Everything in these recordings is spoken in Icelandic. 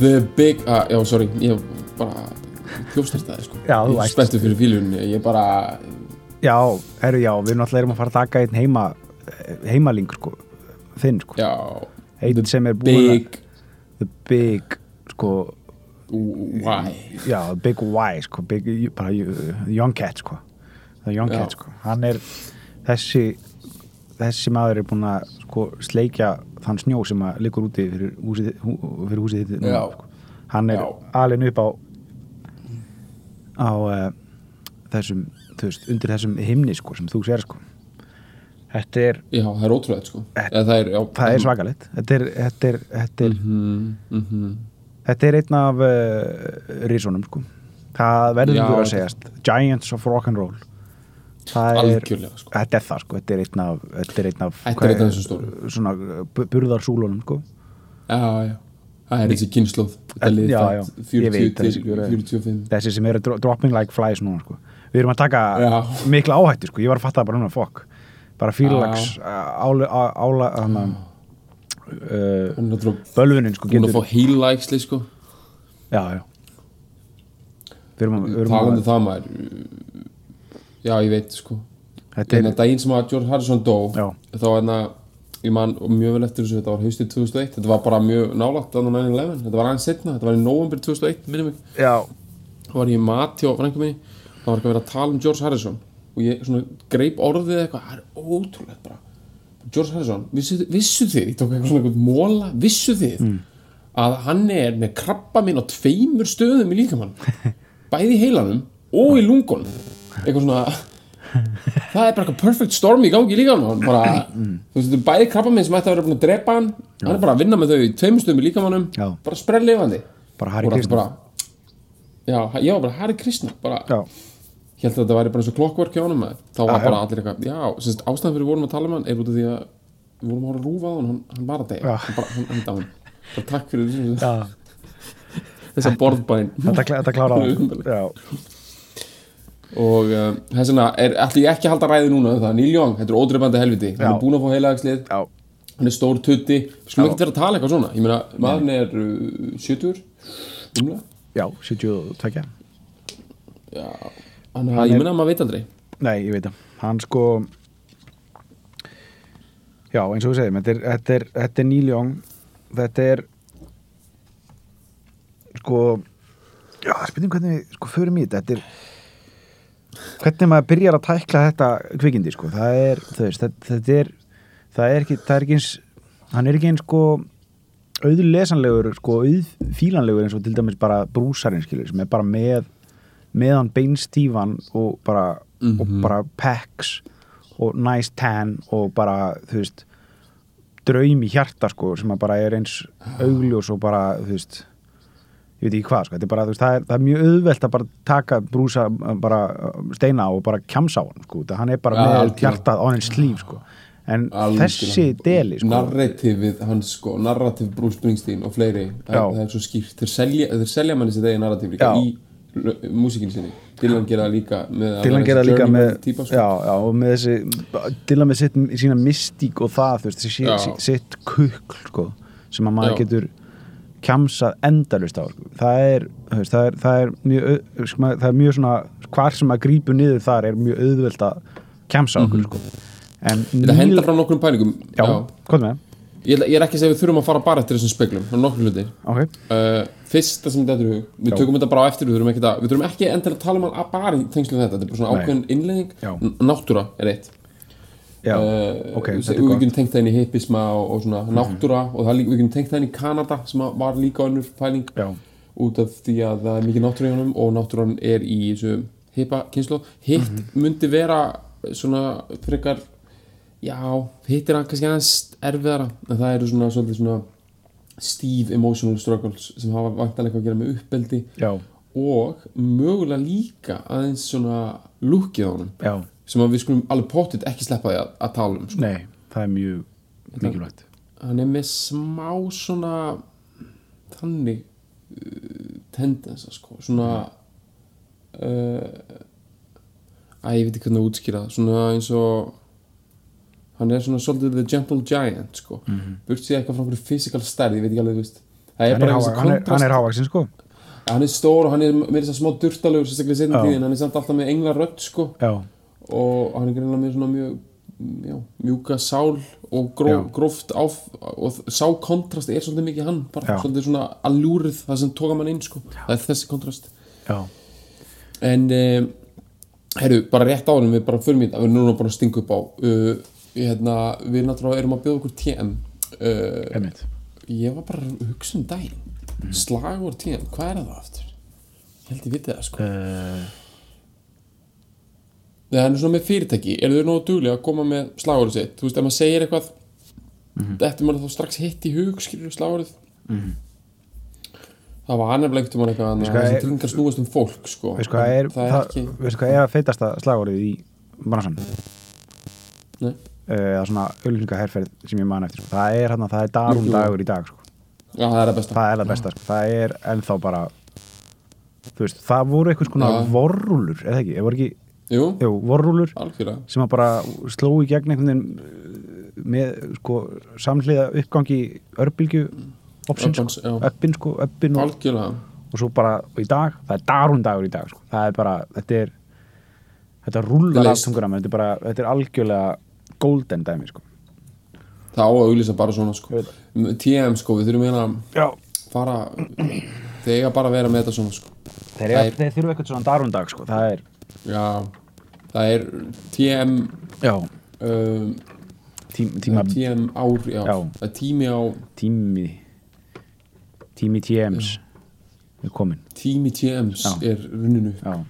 The big, ah, já sorry Ég bara hljófstærtaði sko. Já, Ég er æst. Spenntur fyrir fílunni, ég bara Já, herru, já, við náttúrulega erum að fara að taka einn heima heimaling, sko, þinn, sko. Já, Einn sem er búin að big. The big, sko. Why? Já, big Y, sko big, bara young cat, sko. The young Já. cat, sko. Hann er þessi þessi maður er búin að sko, sleikja þann snjó sem að liggur úti fyrir húsið, hú, fyrir húsið þitt sko. hann er alveg upp á á uh, þessum, þú veist, undir þessum himni sko, sem þú sér sko. Þetta er, Já, það er ótrúlega sko. Þetta- Eða, Það er, er svakalegt. Þetta er, þetta er, þetta er, mm, mm -hmm. þetta er einn af uh, rísunum sko. Það verður þú að segjast. Giants of Rock'n'Roll Algjörlega sko. Þetta er það sko. Þetta er einn af, þetta er einn af, er einn af stóru. svona burðarsúlunum sko. Já, já. Það er þessi kynnslóð Þetta lið Já, fætt já, 40 ég veit til þessi- 45 þessi sem eru dro dropping like flies núna sko. við erum að taka Já. mikla áhættu sko. ég var að fatta bara núna fokk bara fílags ála, uh, er bölvunin sko, Hún er að fá heil-læksli sko. Já, já. við erum að, að það maður Já, ég veit sko. Þetta er, daginn sem að George Harrison dó Já. þá er það ég man mjög vel eftir þessu, þetta var haustið 2001 þetta var bara mjög nálægt á 9-11 þetta var aðeins setna, þetta var í november 2001 minnum mig, já, þá var ég í mat hjá frængu minni, þá var ekki að vera að tala um George Harrison. Og ég svona greip orðið eitthvað, það er ótrúlegt bara. George Harrison, vissu, vissu þið ég tók eitthvað svona eitthvað móla, vissu þið Mm. að hann er með krabba minn á tveimur stöðum í líkamann bæði heilanum og í lungunum eitthvað svona það er bara eitthvað perfect storm í gangi líka hann bara, þú veist, bæði krabba minn sem ætti að vera búin að drepa hann hann er bara að vinna með þau í tveimur stöðum í líkamannum Já. bara sprell lifandi. Bara Harry Krishna. bara, já, ég var bara Harry Krishna bara, já, ég held að þetta væri bara eins og klokkverk hjá maður. þá var Já, bara já. allir eitthvað, já, ástæðan fyrir vorum að tala um hann er út af því að við vorum að horfa að rúfa á hann hann, hann var að Já. degja, hann bara, hann enda á hann bara takk fyrir þessu, já. borðbæn. Þetta, klá- þetta klára já, og uh, þess vegna er ætli ég ekki að halda ræði núna um það, Neil Young, þetta er ódreifandi helviti. Hann er búin að fá heilaðagslið, já, hann er stór tutti. Skulum ekki vera að tala eitthvað svona. Ég meina, maðurinn er uh, 70 umlega, já, 72 já. Hann, ég meina að maður veit aldrei. Nei, ég veit það. Hann sko Já, eins og við segjum þetta er, þetta er, þetta er Neil Young. Þetta er sko já, spytum hvernig við sko förum í þetta. Þetta er hvernig maður byrjar að tækla þetta kvikindi sko, það er veist, þetta, þetta er það er ekki, það er ekki eins hann er ekki eins sko auðlesanlegur, sko auðfílanlegur eins og til dæmis bara brúsarinn skilur, sem er bara með meðan beinstífan og bara, og bara pecs og nice tan og bara, þú veist draum í hjarta sko sem bara er eins augljós og bara, þú veist ég veit ekki hvað, sko, þetta er bara, veist, það er, það er mjög auðvelt að bara taka brúsa bara uh, steina og bara kjamsa á hann, sko, það hann er bara Ja, með algjörlega. hjartað á hann slíf, sko. En Algjörlega. þessi deli sko, narrativið hans sko, narrativ Bruce Springsteen og fleiri það, það er svo skýrt, þeir selja, þeir selja manni sitt eigin narrativ líka Já. í músíkinni sinni. Dylan gera líka með Dylan gera líka með típa, sko. já, já, og með þessi Dylan með sitt, sína mystík og það þú veist, þessi, sitt kukl sko, sem að maður getur kjamsað endalust á sko. það er, það er, það er mjög sko, það er mjög svona hvar sem maður grípur niður þar er mjög auðvelt að kjamsa okkur sko. en Mhm. Þetta henda frá nokkrum pælingum já, hvað með Ég, ég er ekki að segja að við þurfum að fara bara eftir þessum speglum það er nokkur hlutir ok, uh, Fyrsta sem þetta er í hug Við Já. tökum þetta bara á eftir Við þurfum ekki, að, ekki endilega að tala um hann bara í tengslu þetta Þetta er bara svona ákveðin innlegging. Náttúra er eitt já, uh, ok, við, þetta er við Mhm. getum tengt það inn í hippisma og, og svona náttúra og það er líka, við getum tengt það inn í Kanada sem var líka önnur pæling já, út af því að það er mikið náttúra í honum og náttúran er í þessu hippa kynslu hitt Mhm. myndi vera svona frekar já, hitt er kannski aðeins erfiðara en það eru svona, svolítið svona stíf emotional struggles sem hafa vantanlega eitthvað að gera með uppbeldi já, og mögulega líka aðeins svona lukkið á honum. Já sem við skulum alveg pottit ekki sleppa því að, að tala um sko. nei, það er mjög mikilvægt. Hann er með smá svona þannig uh, tendensa sko. Svona uh, að ég veit ekki hvernig að útskýra svona eins og hann er svona svolítið the gentle giant sko. Mm -hmm. burt sér eitthvað frá einhverju physical stærð ég veit ekki alveg, þú veist. Hann er, bara háva, þessi hann, kontrast- hann hávaxin sko. Hann er stór og hann er með þess að smá durtalegur sérstaklega setjum Já. tíðin, hann er samt alltaf með engla rödd sko. Já, og hann er greinlega með svona mjög já, mjúka sál og gró, Já. gróft áf og sá kontrast er svolítið mikið hann bara Já. svolítið svona allúrið það sem tóka mann inn sko. það er þessi kontrast já, en um, herru, bara rétt árum við bara förum í þetta, við erum núna bara að stinga upp á uh, hérna, við náttúrulega erum að bjóða okkur TM uh, ég var bara að hugsa um daginn slagur TM, hvað er það aftur? ég held ég viti það sko uh, Nei, það er svona með fyrirtæki, eru þau nógu duglega að koma með slagorðið sitt, þú veist, ef maður segir eitthvað Mhm. þetta er maður þá strax hitt í hug skilur slagorðið það var nefnilega einhvern veginn eitthvað Veistu að hvað þessi er- tryggingar snúast um fólk sko. Veistu hvað er, það er það, ekki veistu hvað er að feitasta slagorðið í bransan? Nei. Það er svona auðlýsingaherferð sem ég man eftir sko. það er, hérna, það er darum Jú. dagur í dag sko. já, það er að besta það er það besta, sko. það er ennþá bara þú veist, það voru eitthvað svona vorrúlur, eða ekki, eða voru ekki jú, jú, vorrúlur algjörlega sem að bara sló í gegn einhvern veginn uh, með sko samhliða uppgangi örbylgju Öppans, sko, öppin sko, og, og svo bara og í dag, það er darum dagur í dag sko. það er bara, þetta er þetta rúlar allt tungur þetta er bara, þetta er algjörlega golden dæmi sko. það á að auglýsa bara svona sko. TM sko, við þurfum hérna að fara þeir eiga bara að vera með þetta svona sko. þeir, er, þeir þurfa eitthvað svona darum dag sko. það er, já, það er TM já, um, tím, tíma TM ár, já, Já. það er tími á tími tími TMs er komin tími TMs Já. er runninu. Já.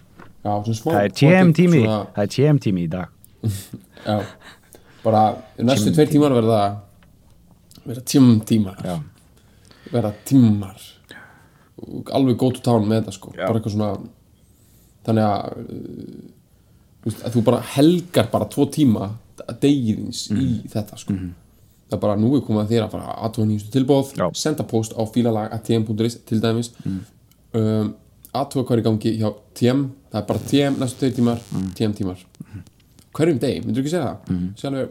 smá það er TM tími svona, það er TM tími í dag. Já, bara næstu tveir tímar verða verða tím tímar. Já, verða tímar alveg go to town með þetta sko. Já. bara eitthvað svona þannig að, uh, að þú bara helgar bara tvo tíma degiðins í Mhm. þetta sko það er bara nú er komið að þér að fara aðtöða nýjustu tilbóð, Já. senda post á fílalag.tm.is til dæmis Mhm. um, er í gangi hjá TM það er bara TM næstu tveir tímar Mhm. TM tímar hverjum degi, myndur ekki segja það mm. alveg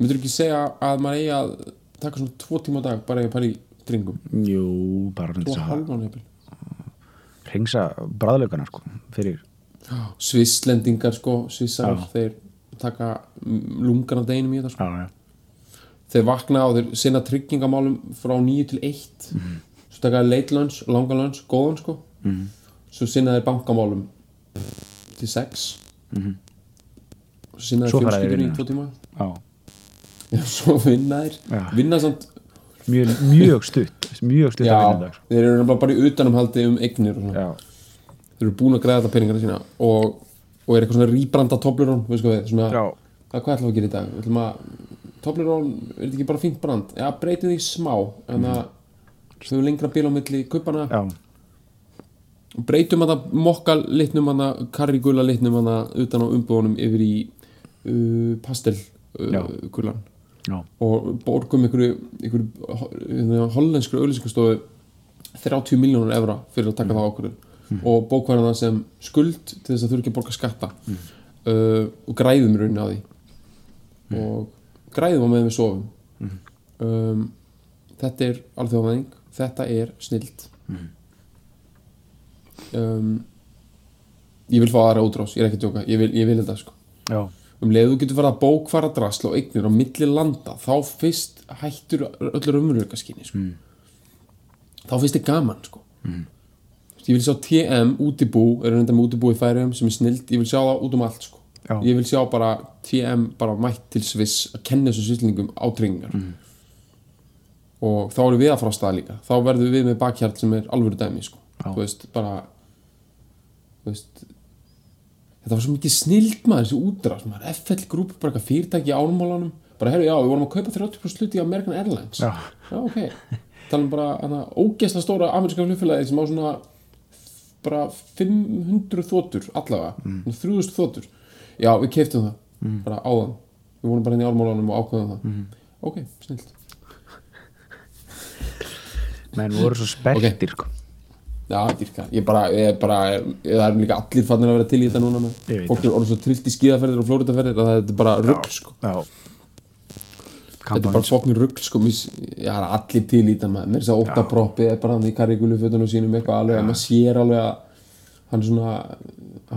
myndur ekki segja að maður eigi að taka svona tvo tíma á dag bara pæri í dringum jú, bara tvo þess að hreinsa bræðlaugana sko, fyrir Svisslendingar sko, Svissar þeir taka mm, lungan af deginum í þetta sko. já, já, þeir vakna og þeir sinna tryggingamálum frá 9 til 1 Mhm. svo taka þeir late lunch, langa lunch, góðan sko. Mhm. svo sinna þeir bankamálum til 6 svo sinna Svo fara þeir í fjölskyldunni í tvo tíma. Já. Já, svo vinna þeir. Vinna samt Mjög, mjög stutt mjög stutt að vinna já, sko. þeir eru nefnilega bara í utanumhaldi um eignir já, þeir eru búin að græða þetta peningarna sína og, og er eitthvað svona rýbranda við, svona, já, hvað, ætlum við að gera í dag? Að, Toblerone, er þetta ekki bara fínt brand? Já, breytum því smá en það þau lengra bíl á milli kuppana já, breytum að það mokka litnum að það karrigula litnum að það utan á umbúðunum yfir í uh, pastel Já. uh, Já, og borgum einhverju, einhverju hollensku auðlýsingastofu 30 miljónur evra fyrir að taka það ákvörðun. Og bókvæða það sem skuld til þess að þurfi ekki að borga skatta. Uh, og græðum í rauninni á því. Og græðum á meðan við sofum. Um, þetta er alþjóðvæðing þetta er snild um, ég vil fá aðra útrás. Ég er ekki að tjóka, ég vil, ég vil þetta sko. Já, um leið þú getur farið að bókfara drasl og eignir á milli landa þá fyrst hættur öllur umröka skinni sko. þá fyrst er gaman sko. ég vil sjá TM útibú, er reynda með útibú í færiðum sem er snild, ég vil sjá það út um allt sko. Ég vil sjá bara TM bara mætt til Sviss að kenna þessu svislingum á tryggingar og þá erum við að fara á stað líka þá verðum við með bakhjart sem er alvöru dæmi sko. Þú veist, bara þú veist þetta var svo mikið snild maður þessi útrás, maður. FL Group bara eitthvað fyrirtæki í ánmálanum bara herru, já, við vorum að kaupa 30% hluti í American Airlines. Já. ok, talum bara hana, ógeðslega stóra ameríska flugfélagi sem á svona bara 500 þotur allavega, mm. 3000 þotur. Já, við keiftum það. Bara áðan, við vorum bara inn í ánmálanum og ákveðum það. Ok, snild. Menn voru svo spertir sko. Já, dýrka, ég bara, ég bara það er líka allir fannir að vera til í þetta núna fólk er orðið svo trillt í skíðaferðir og flóriðaferðir að þetta er bara rugl sko. Já. Þetta er bara fokkin rugl sko, mis, já, það er allir til í þetta maður, mér er þess að óta proppi er bara hann í karrikulu fötunum sínum eitthvað alveg, að maður sér alveg að hann svona,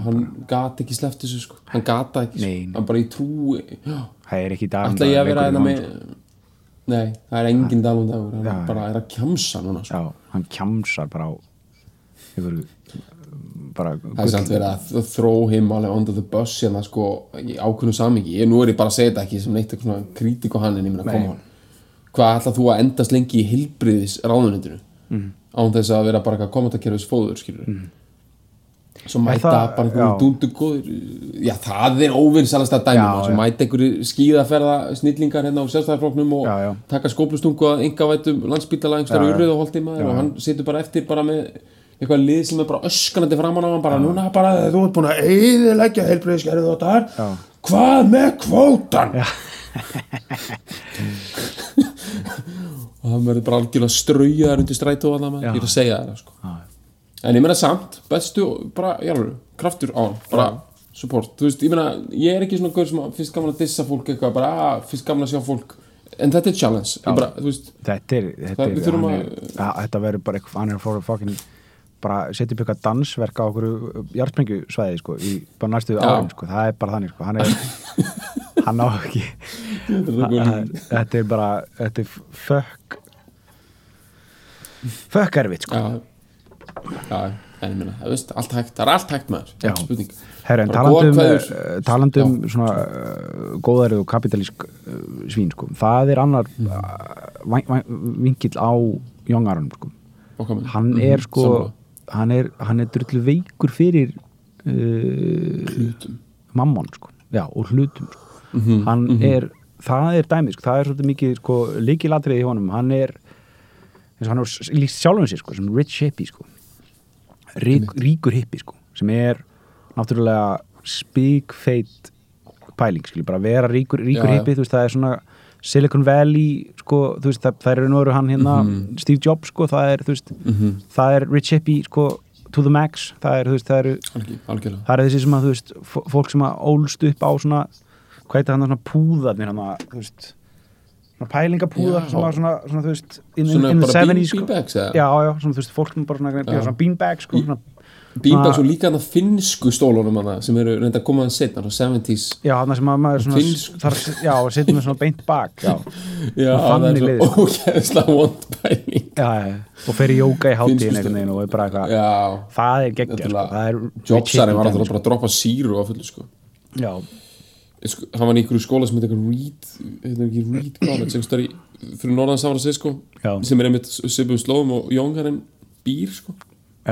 hann gat ekki sleppt þessu sko, hann gata ekki Nei. sko. hann bara í trú, já Það er ekki í dag ætla ég að vera leikurinn hérna með nei, það er engin dalum dagur hann bara er að kjamsa núna sko. Já, hann kjamsar bara á yfir bara það er samt verið að þró heim alveg under the bus hérna sko í ákveðnu samingi, ég, nú er ég bara að segja þetta ekki sem neitt eitthvað kritík á hann en ég meina koma hann hvað ætla þú að endast lengi í heilbriðis ráðunendinu mm. án þess að vera bara eitthvað kommentakerfis fóður skilur mm. svo mæta það- bara einhverjum dúndu góður já það er að maður, svo já. mæta einhverju skíðaferða snillingar hérna á sjálfstæðarfloknum og Já, já. taka skóplustungu að engavætum landsbítala einhverju urrið og maður og hann situr bara eftir bara með eitthvað lið sem er bara öskanandi framan á hann bara núna bara þú ert búin að eyðileggja heilbreyðiskerfið og þar Já. hvað með kvótan og hann verður bara algjörlega straujaðar undir strætó að það Já. ég er að segja það sko. en ég meina samt, bestu bara, alveg, kraftur á hann bara support, þú veist, ég meina ég er ekki svona gaur sem að finnst gaman að dissa fólk eitthvað bara, að, finnst gaman að sjá fólk. En þetta er challenge, ég bara, þú veist Þetta er, þetta, Það- er, að- er þetta verður bara eitthvað hann er fór fokkin bara setja upp eitthvað dansverk á okkur hjartsprengu svæði sko, í bara næstu Já. árum sko, það er bara þannig sko, hann er hann á ekki þetta er bara þetta er fökk fökk erfitt sko já, já, en ég meina, það veist, allt hægt það er allt hægt maður, Já. spurning Bara talandum, kveðjur. uh, talandum svona uh, góðærið og kapitalísk uh, svín, sko. það er annar Mm. uh, vingill á Jóngaranum, sko. okkar með hann er sko hann er, hann er drullu veikur fyrir uh, mammon, sko, já, og hlutum sko. Mhm, hann er, það er dæmið, sko, það er svolítið mikið, sko, líkilatriði í honum, hann er hann er líkt sjálfum sér, sko, sem rich hippie, sko. Rík, ríkur hippie, sko, sem er náttúrulega spíkfeit pæling, skilji, bara vera ríkur, ríkur Já, hippie, þú veist, það er svona Silicon Valley, sko, veist, það, það er nú eru hann hérna, Mhm. Steve Jobs, sko, það er, veist, það er rich hippie, sko, to the max, það er, veist, það eru Algjör- algjörlega það er þessi sem að, fólk sem að ólst upp á svona, hvað heitir hann svona púðarnir hann að, þú veist svona pælingapúðar sem að svona, svona, þú veist in, Svona in the bara bean- 70s, sko. já, já, svona, þú veist, fólk sem bara svona, Já. svona beanbag, sko, svona, Ah. og líka hann að finnsku stólunum hana, sem eru reynda að koma hann setna á 70s já, hann sem að maður svona, þar, já, setjum með svona beint bak, já, Já, það er þannig svo liðið. ógeðslega vond pæling já, já, og fer í jóka í einhvern veginn og er bara eitthvað, það er geggja, sko, Jobsarinn var alltaf bara að droppa síru á fullu sko. já, hann var í einhverju skóla sem heit eitthvað Reed, heitir ekki Reed College sem stóð í fyrir norðan San Francisco sem er einmitt svipuðum slóðum og Jóngarinn býr sko.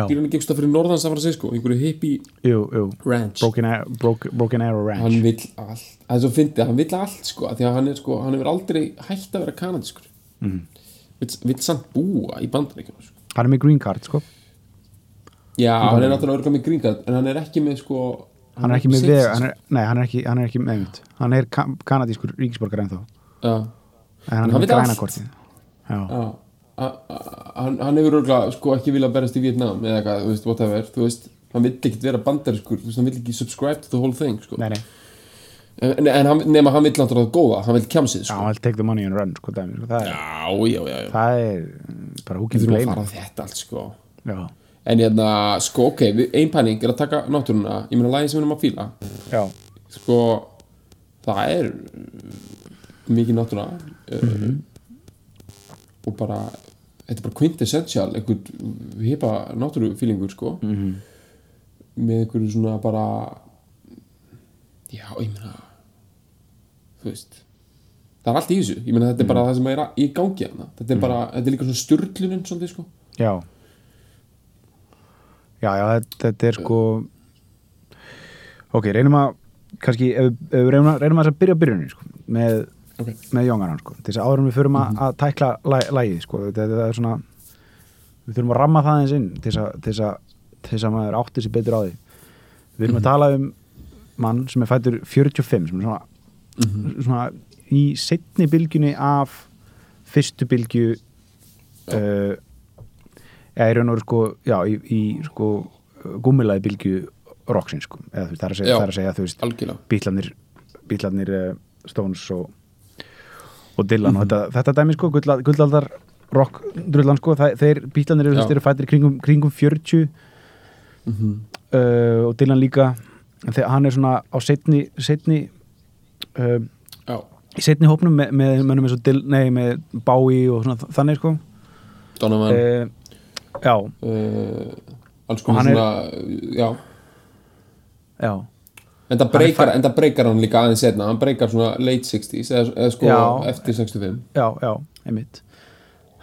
Hann ekki eitthvað fyrir norðan San Francisco einhverju hippie jú, jú. ranch. Broken, Arrow- Broke, Broken Arrow Ranch. Hann vill allt. Það er svo fyndið, hann vill allt sko, því að hann er sko, hann hefur aldrei hægt að vera kanadiskur mm. vill samt búa í bandaríkjum sko. hann er með green card, sko. Já, hann er náttúrulega örgulega með grínkart en hann er ekki með sko hann er ekki með sko. hann er, nei, hann er ekki, hann er ekki með einmitt. hann er ka kanadískur ríkisborgar ennþá. Já, en hann hann er með veit græna allt. kortið. Já, já hann, hann hefur örgulega sko ekki viljað berast í Vietnam eða eitthvað, þú veist, whatever þú veist, hann vill ekkert vera bandariskur þú veist, hann vill ekki subscribe to the whole thing sko. nei, nei, en, en hann, nema hann vill náttúrulega góða, hann vill kjamsið já, sko. hann vil take the money and run sko, dæmi, sko. það, er, já, já, já, já. það er mm, bara við can þurfum að fara þetta allt sko. já, en hérna, sko, ok, við- ein pæling er að taka náttúruna, ég meina lagið sem við erum að fíla já, sko, það er mikið náttúra uh, og bara þetta er bara quintessential einhver hipa náttúrufílingur sko. -hmm. með einhverju svona bara já, ég meina þú veist það er allt í þessu, ég meina þetta er bara það sem er í gangi hana, þetta er bara, þetta er líka svona styrlunin svolítið sko. Já. Já, já, þetta, þetta er sko ok, reynum að kannski, ef, ef reynum að, reynum að byrja á byrjunin sko, með ok, með Jóngaran sko, þess að áður en við förum að, að tækla læ, lægið sko, er svona við þurfum að ramma það eins inn til þess að, maður átti sér betur á því. Við erum að tala um mann sem er fættur 45 sem er svona, svona í setni bylgjunni af fyrstu bylgju uh, eða í raun og sko já, í, í sko gúmilaði bylgju rocksinn sko, eða þú veist, það er að segja, Já. það er að segja þú veist, bílarnir bílarnir uh, Stones og, og Dylan og þetta, þetta dæmi sko, gulla- gullaldar rock drullan sko, þeir bílarnir eru, fættir kringum, kringum 40 Mhm. uh, og Dylan líka en þegar hann er svona á setni setni uh, í setni hópnum með, með mönnum eins og Dylan, nei, með Bowie og svona þannig sko. Donovan. Uh, já, uh, alls konar svona já, já en það breykar, en það breykar hann líka aðeins setna hann breykar svona late 60s eða, eða sko Já. eftir 65 já, já, einmitt.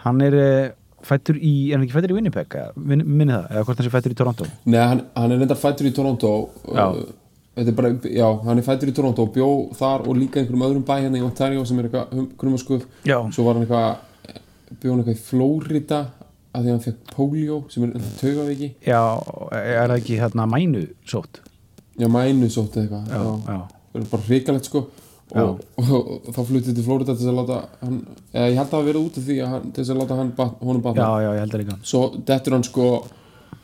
Hann er uh, fættur í, er hann ekki fættur í Winnipeg? Minni það, eða hvort hann sé fættur í Toronto? Nei, hann, hann er reyndar fættur í Toronto Já. uh, þetta er bara, já, hann er fættur í Toronto og bjó þar og líka einhverjum öðrum bæ hérna í Ontario sem er eitthvað grumaskuð Já. svo var hann eitthvað bjó hann eitthvað í Flórida að því hann fekk polio sem er taugaviki já, er það ekki hérna mænu sótt já, mænu sótt eitthvað. Það er bara hrikalegt sko. Og, og, og, þá flutið til Flórida til að láta hann, eða ég held að það hafa verið út af því að hann, til að láta hann bat, honum batna. Já, já, ég held það líka. Svo dettur hann sko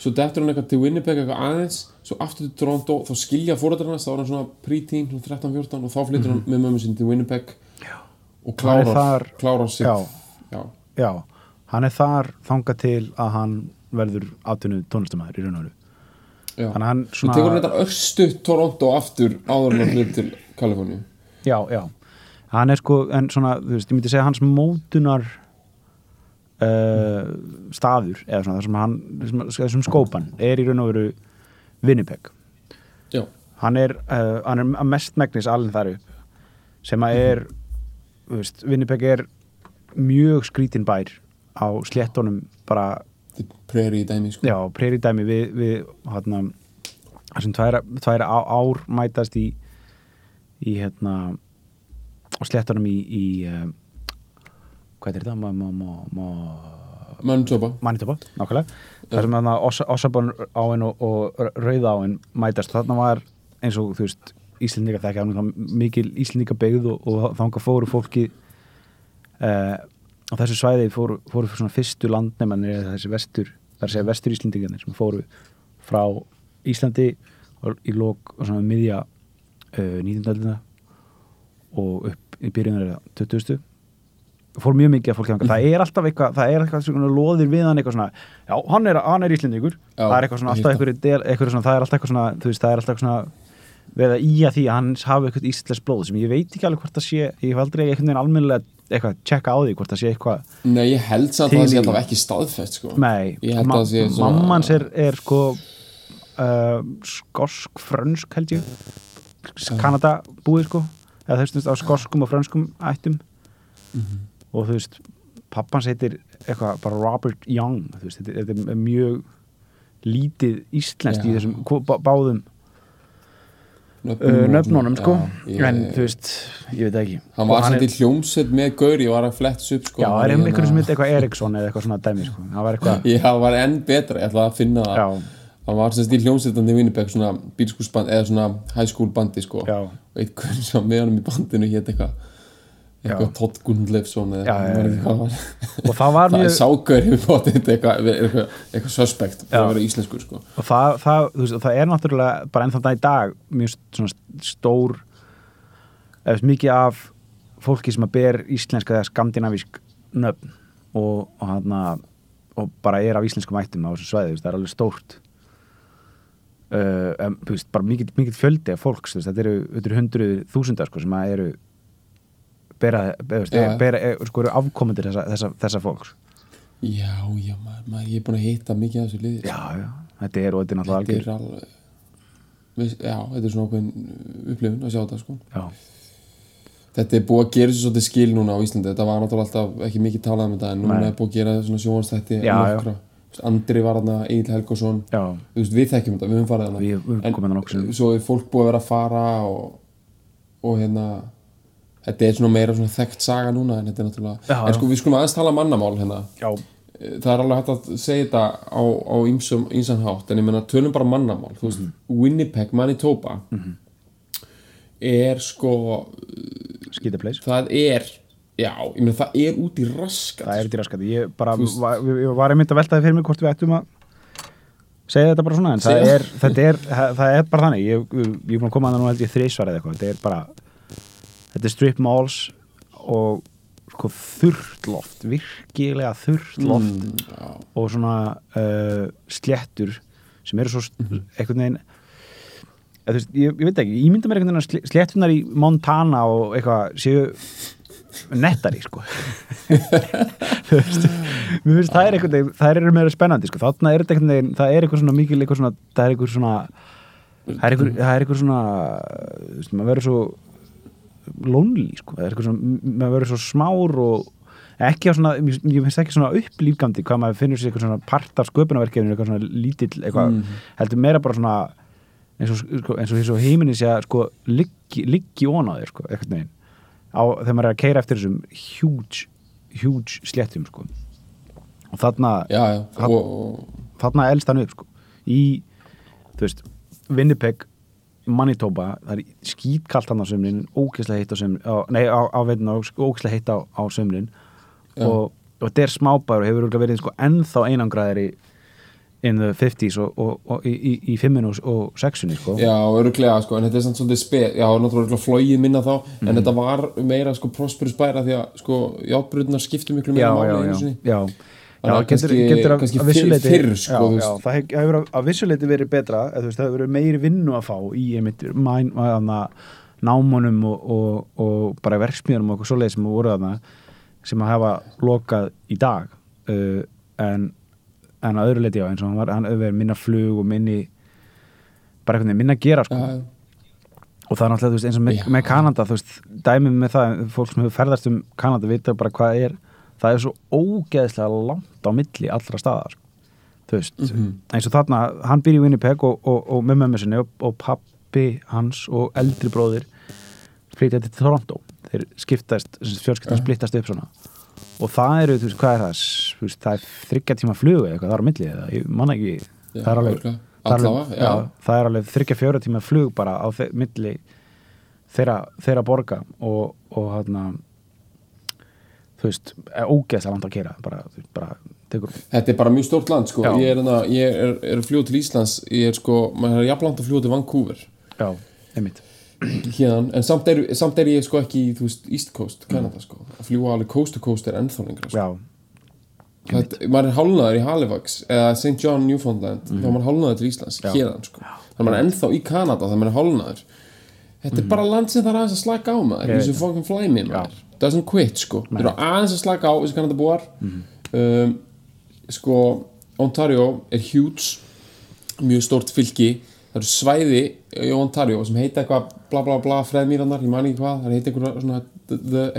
svo dettur hann eitthvað til Winnipeg eitthvað aðeins svo aftur til Toronto, þá skilja fóröldarna þá er hann svona pre-teen, svona 13-14 og þá flyttur hann með mömmu sinni til Winnipeg já. og Mhm. Klárar, þar- klárar sig já. já, hann er þar þangað til að hann verður atvinnu tónlistamæður í raun og veru. Þannig að hann svo tekur hann svona, þetta örstu Toronto aftur áður hann flyttur til Kaliforníu. Já, já. Hann er sko, en svona, þú veist, ég myndi segja hans mótunar uh, staður, eða svona, það sem hann þessum, þessum skópan, er í raun og veru Winnipeg. Já, hann er, uh, hann er að mest megnis alveg þar upp sem að er þú veist, Winnipeg er mjög skrítin bær á sléttunum bara, til prairie dæmi sko. Já, prairie dæmi við, við hérna þessum tværa, tværa á, ár mætast í í hérna á sléttunum í, í uh, hvað er þetta? Ma, ma, ma, ma, Manitoba. Manitoba, nákvæmlega. Þar sem þarna Ossabon áin og, og Rauða áin mætast. Þarna var eins og þú veist Íslendinga þekka hann mikil Íslendinga byggð og, og þanga fóru fólki uh, á þessu svæði fóru, fóru svona fyrstu landnefnir eða þessi vestur, að segja vestur Íslendingarnir sem fóru frá Íslandi í lók og svona miðja uh, 19. öldina og upp í byrjunar 20. fór mjög mikið að fólki þangað það er alltaf eitthvað, það er eitthvað svona loðir við hann eitthvað svona, já, hann er, hann er Íslendingur Já, það er eitthvað svona alltaf eitthvað, del, eitthvað svona, það er alltaf eitthvað svona þú veist, það er alltaf eitthvað svona við að íja því að hann hafi eitthvað íslensk blóð sem ég veit ekki alveg hvort það sé, ég hef aldrei einhvern veginn almennilega eitthvað tjekka á því hvort það sé eitthvað Nei, ég held samt að það sé alltaf ekki staðfest sko. Nei, ma mammans er, er sko uh, skorsk frönsk held ég. Kanada búið sko. Eða þú veist á skorskum og frönskum ættum. Mhm. og þú veist pappans heitir eitthvað bara Robert Young þú veist, þetta, er mjög lítið íslenskt í þessum báðum nöfnunum svona, sko. Já, ég- en þú veist, ég veit ekki. Hann Og var samt í hljómsveit með Gauri og var að fletta sig upp sko. Já, Hann það er hérna- einhverjum sem heitir eitthvað Eriksson eða eitthvað svona dæmi sko, það var eitthvað Já, það var enn betra, ég ætla að finna það. Hann var semst í hljómsveitandi Winnipeg svona bílskúsband eða svona high school bandi sko. Já. og eitthvað sem með honum í bandinu hétt eitthvað eitthvað Todd Gundleifsson eða hvað það var og það var það mjög sákaur hefur bótið eitthvað, eitthvað, eitthvað suspect fyrir Já. að vera íslenskur sko. Og það, það, veist, það er náttúrulega bara ennþá dag í dag mjög stór eða mikið af fólki sem að ber íslenska eða skandinavísk nöfn og, og, hana, og bara er af íslenskum ættum á þessu svæði, það er alveg stórt. Uh, þú veist, bara mikið, mikið fjöldi af fólks, þetta eru hundruð þúsundar sko, sem að eru bera, bera, Já. bera, bera sko, eru afkomendur þessa, þessa, þessa fólks. Já, já, maður, maður, ég er búin að hitta mikið af þessu liði já, já, þetta er og þetta er náttúrulega algjör já, þetta er svona okkur upplifun að sjá þetta sko. Já, Þetta er búið að gera þessu svolítið skil núna á Íslandi. Þetta var náttúrulega alltaf ekki mikið talað um þetta En núna Nei. er búið að gera svona sjónastætti nokkra. Andri var þarna, Egil Helgason. Við þekkjum þetta, við höfum farið þarna. Við- við En. Svo er fólk búið að vera að fara Og, og hérna Þetta er svona meira svona þekkt saga núna En þetta er náttúrulega Já, En já. sko, við skulum aðeins tala mannamál hérna. Já, Það er alveg hægt að segja þetta á, á ýmsum, ýmsan hátt En ég meina, tölum bara mannamál. Þú veist, Mhm. Winnipeg, Manitoba Er sko skítapleis það er já, ég meina það er út í raskat. Það er þetta raskandi ég bara var, ég var einmitt að veltaði fyrir mig hvort við ættum að segja þetta bara svona en það er, þetta er, það það er bara þannig. Ég, ég er að koma að það nú held ég þrísvar eða eitthvað. Þetta er bara þetta er strip malls og sko þurrt loft virkilega þurrt loft mm, og svona uh, sléttur sem eru svo Mhm. einhvern eða, þú veist, ég, ég veit ekki, ég mynda mér einhvern veginn að sl- sléttunar í Montana og eitthvað séu nettari sko. Þú veist mér finnst það er einhvern veginn, það eru meira spennandi sko, þarna er þetta einhvern veginn, það er eitthvað svona mikil eitthvað svona, það er eitthvað svona það er eitthvað, er eitthvað svona þú veist, maður verður svo lonely sko, það er eitthvað svona maður verður svo smár og ekki á svona, ég finnst ekki svona upplýfgandi hvað maður finnur sér eitthvað svona part af sköpunarverkefninu, eitthvað svona lítill eitthvað, heldur meira bara svona eins og, sko, eins og svo heiminni sé að sko liggi, liggi ón á þér sko, eitthvað neginn á, þegar maður er að keira eftir þessum huge, huge sléttum sko. Og þarna, já, já. Og, og, þarna elst hann upp sko. Í, þú veist Winnipeg, Manitoba það er skítkalt hann á sömrin ógeðslega heitt á sömrin nei, á, á veitin ógeðslega heitt á, á sömrin Já. og, og þetta er smábær og hefur verið sko ennþá einangraðir í in the 50s og, og, og í, í, 5 og, 6 sko já, öruglega sko, en þetta er svolítið spe já, náttúrulega flóið minna þá Mhm. en þetta var meira sko prosperous bæra því að sko játbröðunar skiptu miklu já, meira máli já, já, sinni. já. Að Já, getur, getur að, kannski að vissuleiti fyrr, sko, já, já, það hef- hefur að, að vissuleiti verið betra eða, það hefur verið meiri vinnu að fá í einmitt mæn, aðna, námunum og, og, og bara verksmiðunum og eitthvað svoleið sem voru þarna sem að hafa lokað í dag uh, en, en að öðru leiti já eins og hann var, hann verið minna flug og minni bara veginn minna að gera sko. já. og það er náttúrulega veist, eins og með, með Kanada þú veist, dæmið með það, fólk sem hefur ferðast um Kanada vita bara hvað er það er svo ógeðslega langt á milli allra staðar veist, Mhm. eins og þarna hann býr í Winnipeg og, og, og með mömmu sinni og, og pappi hans og eldri bróðir flytja til Toronto. Þeir skiptast, fjölskiptan Já. splittast upp svona. Og það eru, þú veist, hvað er það? Veist, það er þryggja tíma flugu eða eitthvað, það er á milli eða, ég manna ekki. Já, það er alveg, alveg, er alveg þryggja fjóra tíma flug bara á milli þeirra, þeirra borga og, og hérna þú veist, er ógeðslega langt að kera bara, bara tekur Þetta er bara mjög stórt land sko. Já. Ég er, hérna, ég er, er að fljúa til Íslands Ég er sko, maður er jafnland að fljúa til Vancouver. Já, einmitt. Hérðan, en samt er, samt er ég sko ekki í, þú veist, East Coast, Canada sko. Að fljúa alveg coast to coast er ennþá lengra sko. já, Þetta, maður er hálnaður í Halifax eða St. John, Newfoundland þá er maður hálnaður til Íslands, Já. hérðan sko. Þannig maður er ennþá í Kanada þegar maður er hálnaður þetta er bara land sem það er aðeins að slaka á maður. Ég í þessu veit fucking flæmi maður doesn't quit sko, það eru aðeins að slaka á þessu Kanada búar. Um, sko, Ontario er huge mjög stórt fylki það eru svæði í Ontario sem heita eitthvað bla bla bla freðmýrannar, ég man ekki hvað það heita eitthvað svona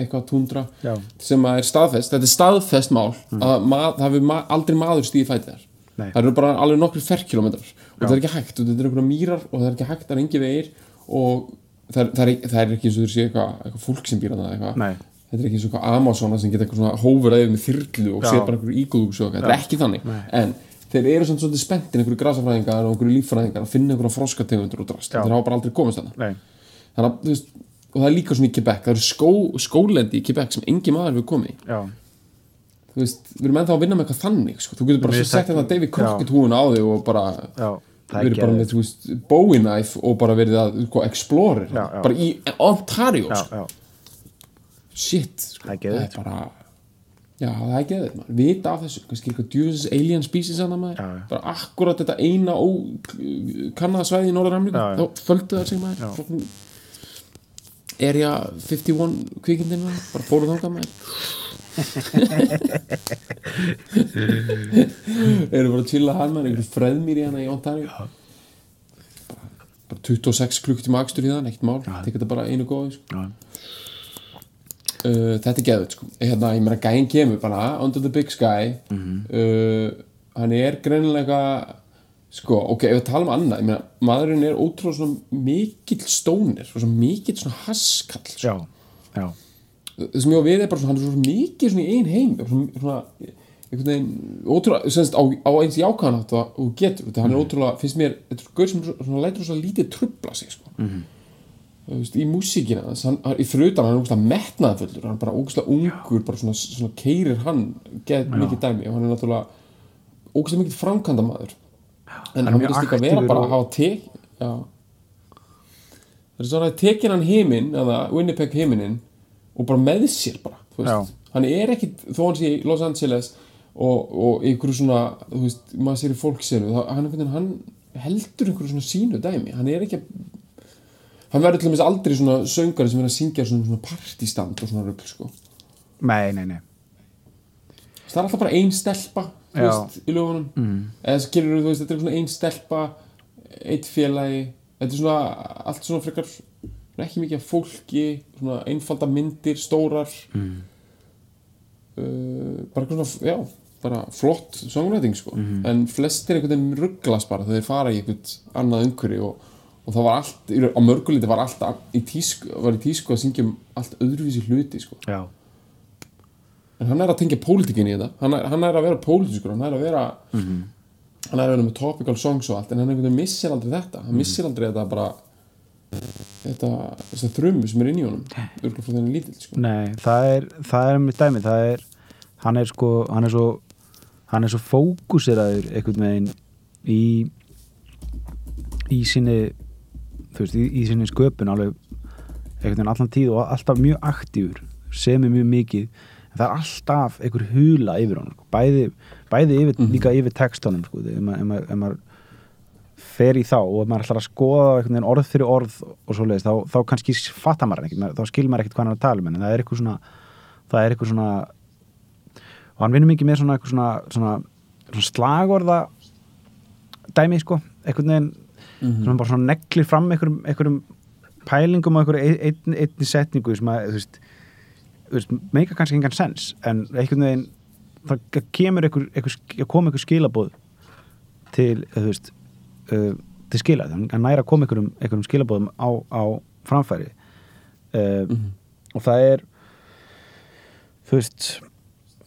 eitthvað tundra Já. sem að er staðfest, þetta er staðfest mál að ma það hefur ma aldrei maður stíði fætið þar. Nei. það eru bara alveg nokkru ferkilometrar og það er ekki hægt, og þetta eru einhverja mýrar og það er ekki hægt, það er engi vegir og það er, það er, það er ekki eins og þú sé eitthvað, eitthvað fólk sem býr eitthvað. Nei. Þetta er ekki eins og eitthvað Amazona sem geta eitthvað svona hófur aðeins með þyrlu og Já. sé bara einhverju ígúðugs og eitthvað, þetta er ekki þannig en þeir eru svona svolítið spenntir einhverju grasafræðingar og einhverju líffræðingar að finna einhverja froskategundur og drast Já. þeir hafa bara aldrei komist þarna Nei, þannig að, þú veist, og það er líka svona í Quebec það eru skó, skólendi í Quebec sem engi maður við komið í. já, þú veist, við erum ennþá að vinna með eitthvað þannig sko. þú getur bara Við sett þekkjum- þetta David já. Crockett húin á þig og bara já Það er verið bara með, þú veist, Bowie knife og bara verið að, sko, explorer Já, já. bara í Ontario, Já, sko. já, shit, sko. Það er geðveikt. bara já, það er geðið, maður, vita af þessu. Kannski eitthvað djúsis alien species maður. Já, já. bara akkurat þetta eina ó, kannada svæði í já. þá földu það sig maður. Area 51 kvikindin maður, bara fóru þangað maður. Eru bara að chilla hann maður. Einhverju freðmýr í hana í Ontario. Bara, bara 26 klukkutíma akstur í það, ekkert mál. Tekið þetta bara einu góði sko. Uh, þetta er geðut sko. hérna, ég meina gæinn kemur bara under the big sky. Uh, hann er greinilega sko, ok, ef við tala um annað ég meina, maðurinn er ótrúlega svona mikill stónir, svona mikill svona haskall sko. já, já, sem ég á við er bara svona, hann er svona mikið svona í ein heim svona, svona einhvern veginn, ótrúlega, semst á, á eins jákvæðan átt að þú getur, þetta hann er ótrúlega finnst mér, þetta er gaur sem svona, svona lætur svona lítið trubla sig, sko. Þú veist, í músíkina, hann, í frutan hann er ógustlega metnaðfullur, hann er bara ógustlega ungur bara svona, svona keirir hann geð mikið dæmi og hann er náttúrulega ógustlega mikið framkvæmda maður en hann mjög virðist líka vera bara að hafa tek já. Það er svona að tekin hann heiminn eða Winnipeg heiminin og bara með sér bara þú veist. Já. hann er ekkit, þó hann sé í Los Angeles og, og einhverju svona þú veist, maður sér í fólksinu hann, hann heldur einhverju svona sínu dæmi. Hann er ekki að hann verður til dæmis aldrei svona söngari sem er að syngja svona, svona partistand og svona rugl sko. nei, nei, nei. Það er alltaf bara ein stelpa veist, í lögunum. Mm. eða skilur þú veist, þetta er svona ein stelpa eitt félagi. Þetta er svona, allt svona frekar svona ekki mikið fólki svona einfalda myndir, stórar. Mm. uh, bara svona, já bara flott songwriting sko. En flestir einhvern veginn rugglast bara þegar þeir fara í einhvern annað umhverju og, og það var allt, á mörguliti var allt í tísku, var í tísku að syngja um allt öðruvísi hluti sko. En hann er að tengja pólitíkin í þetta. Hann er, hann er að vera pólitískur, hann er að vera hann er að vera með topical songs og allt en hann missir aldrei þetta. Hann missir aldrei þetta bara þetta, þess að þrömmu sem er inn í honum örgulega frá þenni lítill sko. nei, það er það er mitt dæmi, það er hann er sko, hann er svo hann er svo fókuseraður einhvern veginn í í sinni þú veist, í, í sinni sköpun alveg einhvern veginn allan tíð og alltaf mjög aktífur sem er mjög mikið en það er alltaf einhver hula yfir honum sko. bæði, bæði yfir, líka yfir textunum sko, ef maður, ef ef maður fer í þá og maður ætlar að skoða orð fyrir orð og svo leiðist þá, þá kannski fattar maður ekkert, þá skil maður ekkert hvað hann er að tala um en það er eitthvað svona það er eitthvað svona og hann vinnur mikið með svona svona, svona, svona slagorða dæmi sko, einhvern veginn sem bara svona neglir fram einhverjum, einhverjum pælingum og einhverju ein, einni setningu sem að þú veist, veist meika kannski engan sens en einhvern veginn það kemur einhver, einhver, kom einhver skilabóð til, þú veist uh, til skila, nær að koma einhverjum, einhverjum skilabóðum á, á framfæri. Uh, og það er þú veist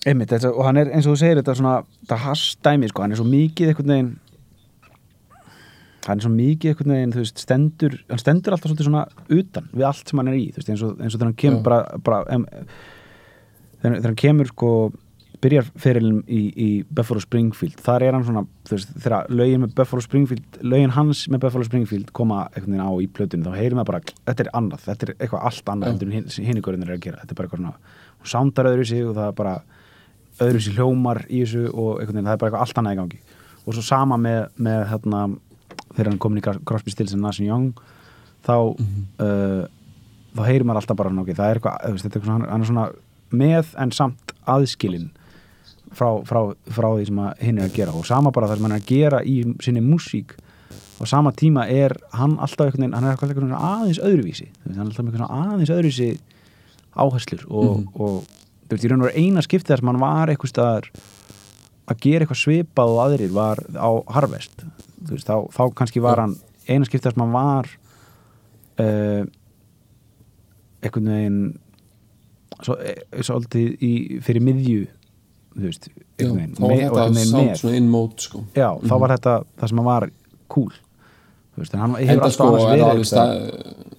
einmitt, þetta, og hann er eins og þú segir þetta svona, það hastdæmi, sko, hann er svo mikið einhvern veginn hann er svo mikið einhvern veginn, þú veist, stendur hann stendur alltaf svolítið svona utan við allt sem hann er í, þú veist, eins og, eins og þegar hann kemur Já. bara, bara em, þegar, þegar hann kemur sko byrjar ferilin í, í Buffalo Springfield þar er hann svona, þú veist, þegar lögin með Buffalo Springfield, lögin hans með Buffalo Springfield koma einhvern veginn á í plötunum þá heyrim við bara, þetta er annað, þetta er eitthvað allt annað heldur en hin- hinn ykkurinn er að gera, þetta er bara eitthvað svona hún sándar öðru sig og það er bara öðru sig hljómar í þessu og einhvern veginn, það er bara eitthvað allt annað í gangi og svo sama með, með hérna, þegar hann komin í Cros- Crosby, Stills and Nash Young þá uh, þá heyrir maður alltaf bara ok, það er eitthvað, er hann er svona með en samt aðskilin frá, frá, frá því sem hinn er að gera. Og sama bara það sem hann er að gera í sinni músík og sama tíma er hann alltaf einhvern veginn, hann er eitthvað einhvern veginn aðeins öðruvísi. Hann er alltaf einhvern veginn aðeins öðruvísi áherslur. Og, og þú veist, í raun og veru eina skiptið þar sem hann var eitthvað staðar að gera eitthvað svipað og aðrir var á Harvest veist, þá, þá kannski var hann eina skiptið sem hann var uh, einhvern veginn svo, e, svolítið í, fyrir miðju þú veist, Já, veginn. þá var þetta með. svona in mode sko. Já, þá var þetta það sem var cool. Veist, hann hefur alltaf sko annars er verið það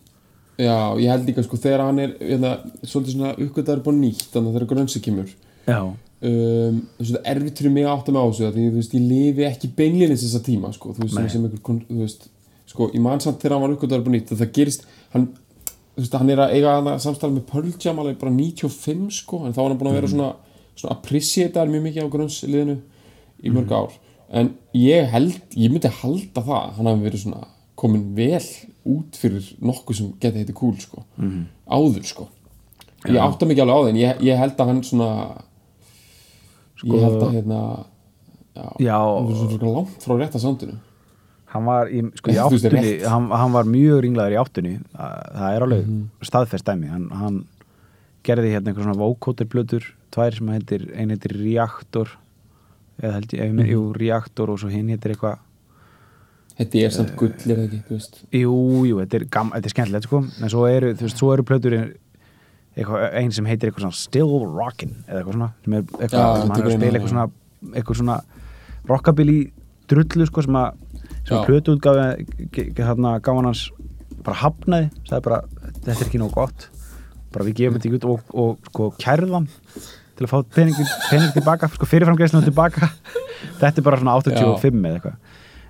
Já, ég held líka sko þegar hann er hérna, svolítið svona uppgötaður búin nýtt þannig að þegar grönsi kemur já, um, það er erfitt fyrir mig að átta mig á þessu því þú veist, ég lifi ekki beinlinis þessa tíma sko, þú veist, Nei. sem, einhver veist, sko, ég man samt þegar hann var nýtt það gerist, hann þú veist, hann er að eiga hana samstæða með Pearl Jam alveg bara 95 sko, en þá var hann búin að vera svona, svona appreciatar mjög mikið á grönnsliðinu í mörg ár. En ég held, ég myndi halda það hann hafi verið svona komin vel út fyrir nokkuð sem geti heiti cool sko, áður sko. Ég átta mikið alveg á það en ég, ég held að hann svona ég held að hérna já, Já. svona langt frá rétta sandinu hann var í, sko, í áttunni rétt. hann, hann var mjög ringlaður í áttunni. Það, er alveg Mhm. staðfest dæmi. Hann, hann gerði hérna einhver svona vocoder blöður, tvær sem heitir ein heitir Reactor eða held ég, mm jú, Reactor og svo hinn heitir eitthvað. Þetta er samt gull, er það ekki, þú veist. jú, jú, þetta er, er skemmtilegt sko. En svo eru, þú veist, svo eru plötur eitthvað, ein sem heitir eitthvað svona Still Rockin' eða eitthvað svona sem er eitthvað, sem hann er að spila eitthvað svona eitthvað svona rockabilly drullu sko sem að sem Já. plötu útgáfi hérna gáðan hans bara hafnaði, sagði bara þetta er ekki nóg gott. Bara við gefum þetta ekki út og, og sko kærðan til að fá pening, pening tilbaka sko fyrirframgreislunum tilbaka. Þetta er bara svona 85 eða eitthvað.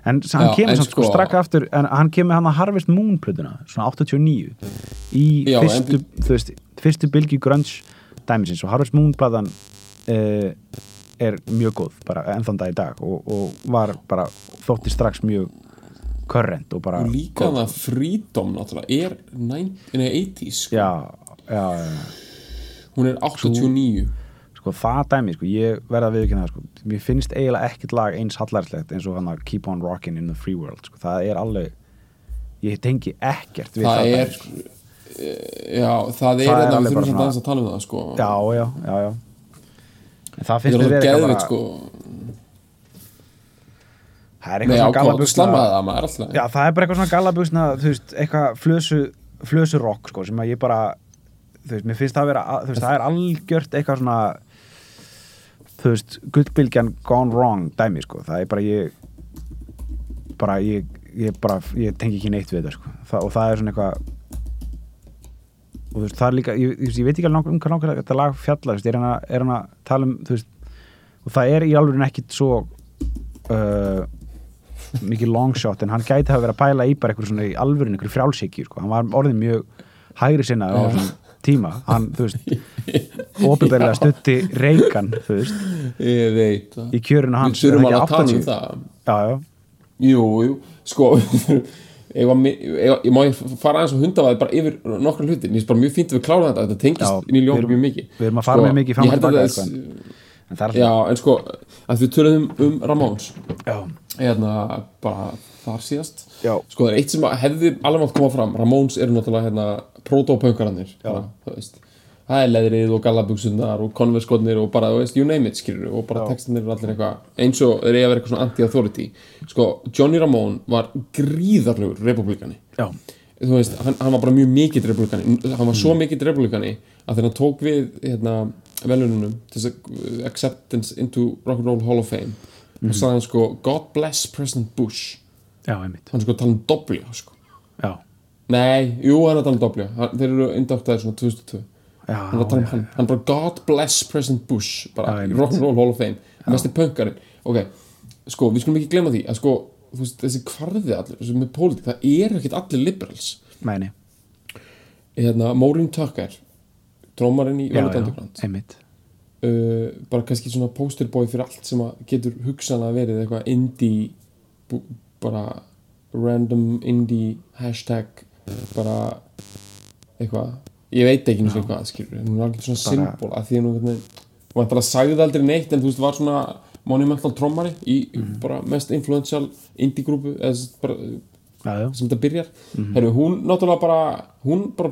En hann Já, kemur samt sko sko- strakka aftur en hann kemur hann að Harvest Moon plötuna svona 89 í Já, en fyrstu, þú veist, fyrstu bylgi grunge dæmisins og Harvest Moon platan uh, er mjög góð bara ennþann dag í dag og, og var bara þótti strax mjög current og bara og líka það Freedom náttúrulega er 90, nei, 80s sko. já, já, hún er 89 sko það dæmi, sko, ég verða að viðkynna sko, mér finnst eiginlega ekkert lag eins hallarslegt eins og hann að Keep on Rockin' in the Free World sko, það er alveg ég tengi ekkert við það, það er dæmi, sko. Já, það er Það er alveg við þurfum svona- aðeins að tala um það sko. já, já, já, já það finnst alveg verið bara sko. það er eitthvað svona alltaf já, það er bara eitthvað svona gallabuxna þú veist, eitthvað flösu flösu rock, sko, sem að ég bara þú veist, mér finnst það að vera þú veist, það er algjört eitthvað svona þú veist, gullbylgjan gone wrong dæmi, sko, það er bara ég bara ég, ég bara, ég tengi ekki neitt við þetta, sko það, og það er svona eitthvað og þú veist, það er líka ég, ég, ég veit ekki alveg um hvað langar þetta lag fjalla, þú veist, er hann að, að tala um, þú veist, og það er í alveg ekkit svo uh, mikið long shot en hann gæti hafa verið að pæla í bara eitthvað svona í alvörinu, eitthvað frjálsíkju sko. hann var orðin mjög hægri sinna á þessum tíma, hann, þú veist óbyrðarlega stutti reykan þú veist, ég veit það. við þurfum er alveg að tala um 80? það. Já, já, jú, jú, sko ég, var, ég, ég má ég fara aðeins og hundafaði bara yfir nokkra hluti. Mér finnst bara mjög fínt að við klárum þetta. Þetta tengist Já, inn í ljónum mjög mikið. við erum að fara mjög mikið fram og tilbaka, það- sko. en það er já, en sko að við töluðum um Ramones já, hérna bara þar síðast. Já. sko það er eitt sem hefði alveg mátt koma fram. Ramones eru náttúrulega hérna proto-punkarannir bara, þú veist það er leðrið og gallabugsunar og konverskotnir og bara, þú veist, you name it, skilur og bara textinir eru allir eitthvað eins og þeir eiga að vera eitthvað svona anti-authority. Sko, Johnny Ramone var gríðarlegur republikani já, þú veist, hann, hann var bara mjög mikill republikani hann var svo mikill republikani að þegar hann tók við hérna, velununum að acceptance into Rock'n'Roll Hall of Fame og sagði hann sko God bless President Bush. Já, hann er sko tala um dobli sko. nei, jú, hann er að tala um dobli hann, þeir eru indoktaðir svona 2002 já, hann er að tala um hann, hann er bara God bless President Bush bara í. Rock'n'Roll Hall of Fame. Mesti pönkarinn, ok sko, við skulum ekki glemma því að sko þú veist, þessi kvarði allir, þessi með pólitík það eru ekkert allir liberals. Mæni. Hérna, Maureen Tucker drómarinn í já, Velvet já, Underground. einmitt. Uh, bara kannski svona posterboy fyrir allt sem að getur hugsanlega verið eitthvað indie bú- bara random indie hashtag bara eitthvað ég veit ekki og hvað skilur hún er alveg svona symbol að því hún var bara sagði aldrei neitt en þú veist var svona monumental trommari í Mhm. bara mest influential indie grúpu sem þetta byrjar. Mhm. Heru, hún náttúrulega bara hún, bara,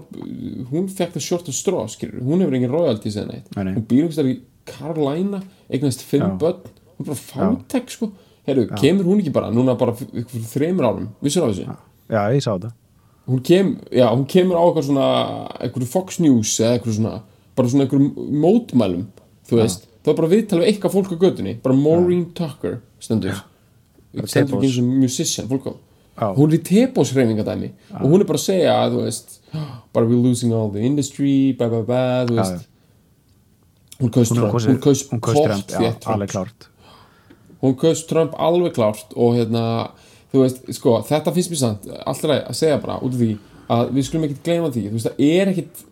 hún fekk það short of straw skilur. hún hefur engin royalties eða neitt Nei, hún býr þar í Carolina eignast fimm börn. Hún bara fátek sko. Heru, kemur hún ekki bara, núna bara fyrir þreymur árum? Vissur á þessu? Já, ég sá þetta hún, kem, já, hún kemur á eitthvað svona eitthvað Fox News eða eitthvað svona bara svona eitthvað mótmælum þú veist, það er bara viðtal við eitthvað fólk á götunni bara Maureen Tucker stendur. Stendur ekki eins og musician fólk á Já. hún er í tepósreifingadæmi og hún er bara að segja að veist bara we're losing all the industry blah blah blah Já, hún kaust Trump hún kaust Trump, já, alveg klárt. Hún kaust Trump alveg klárt og hérna, þú veist, sko þetta finnst mér samt, alltaf að segja bara út af því að við skulum ekkert gleyma því þú veist, það er ekkert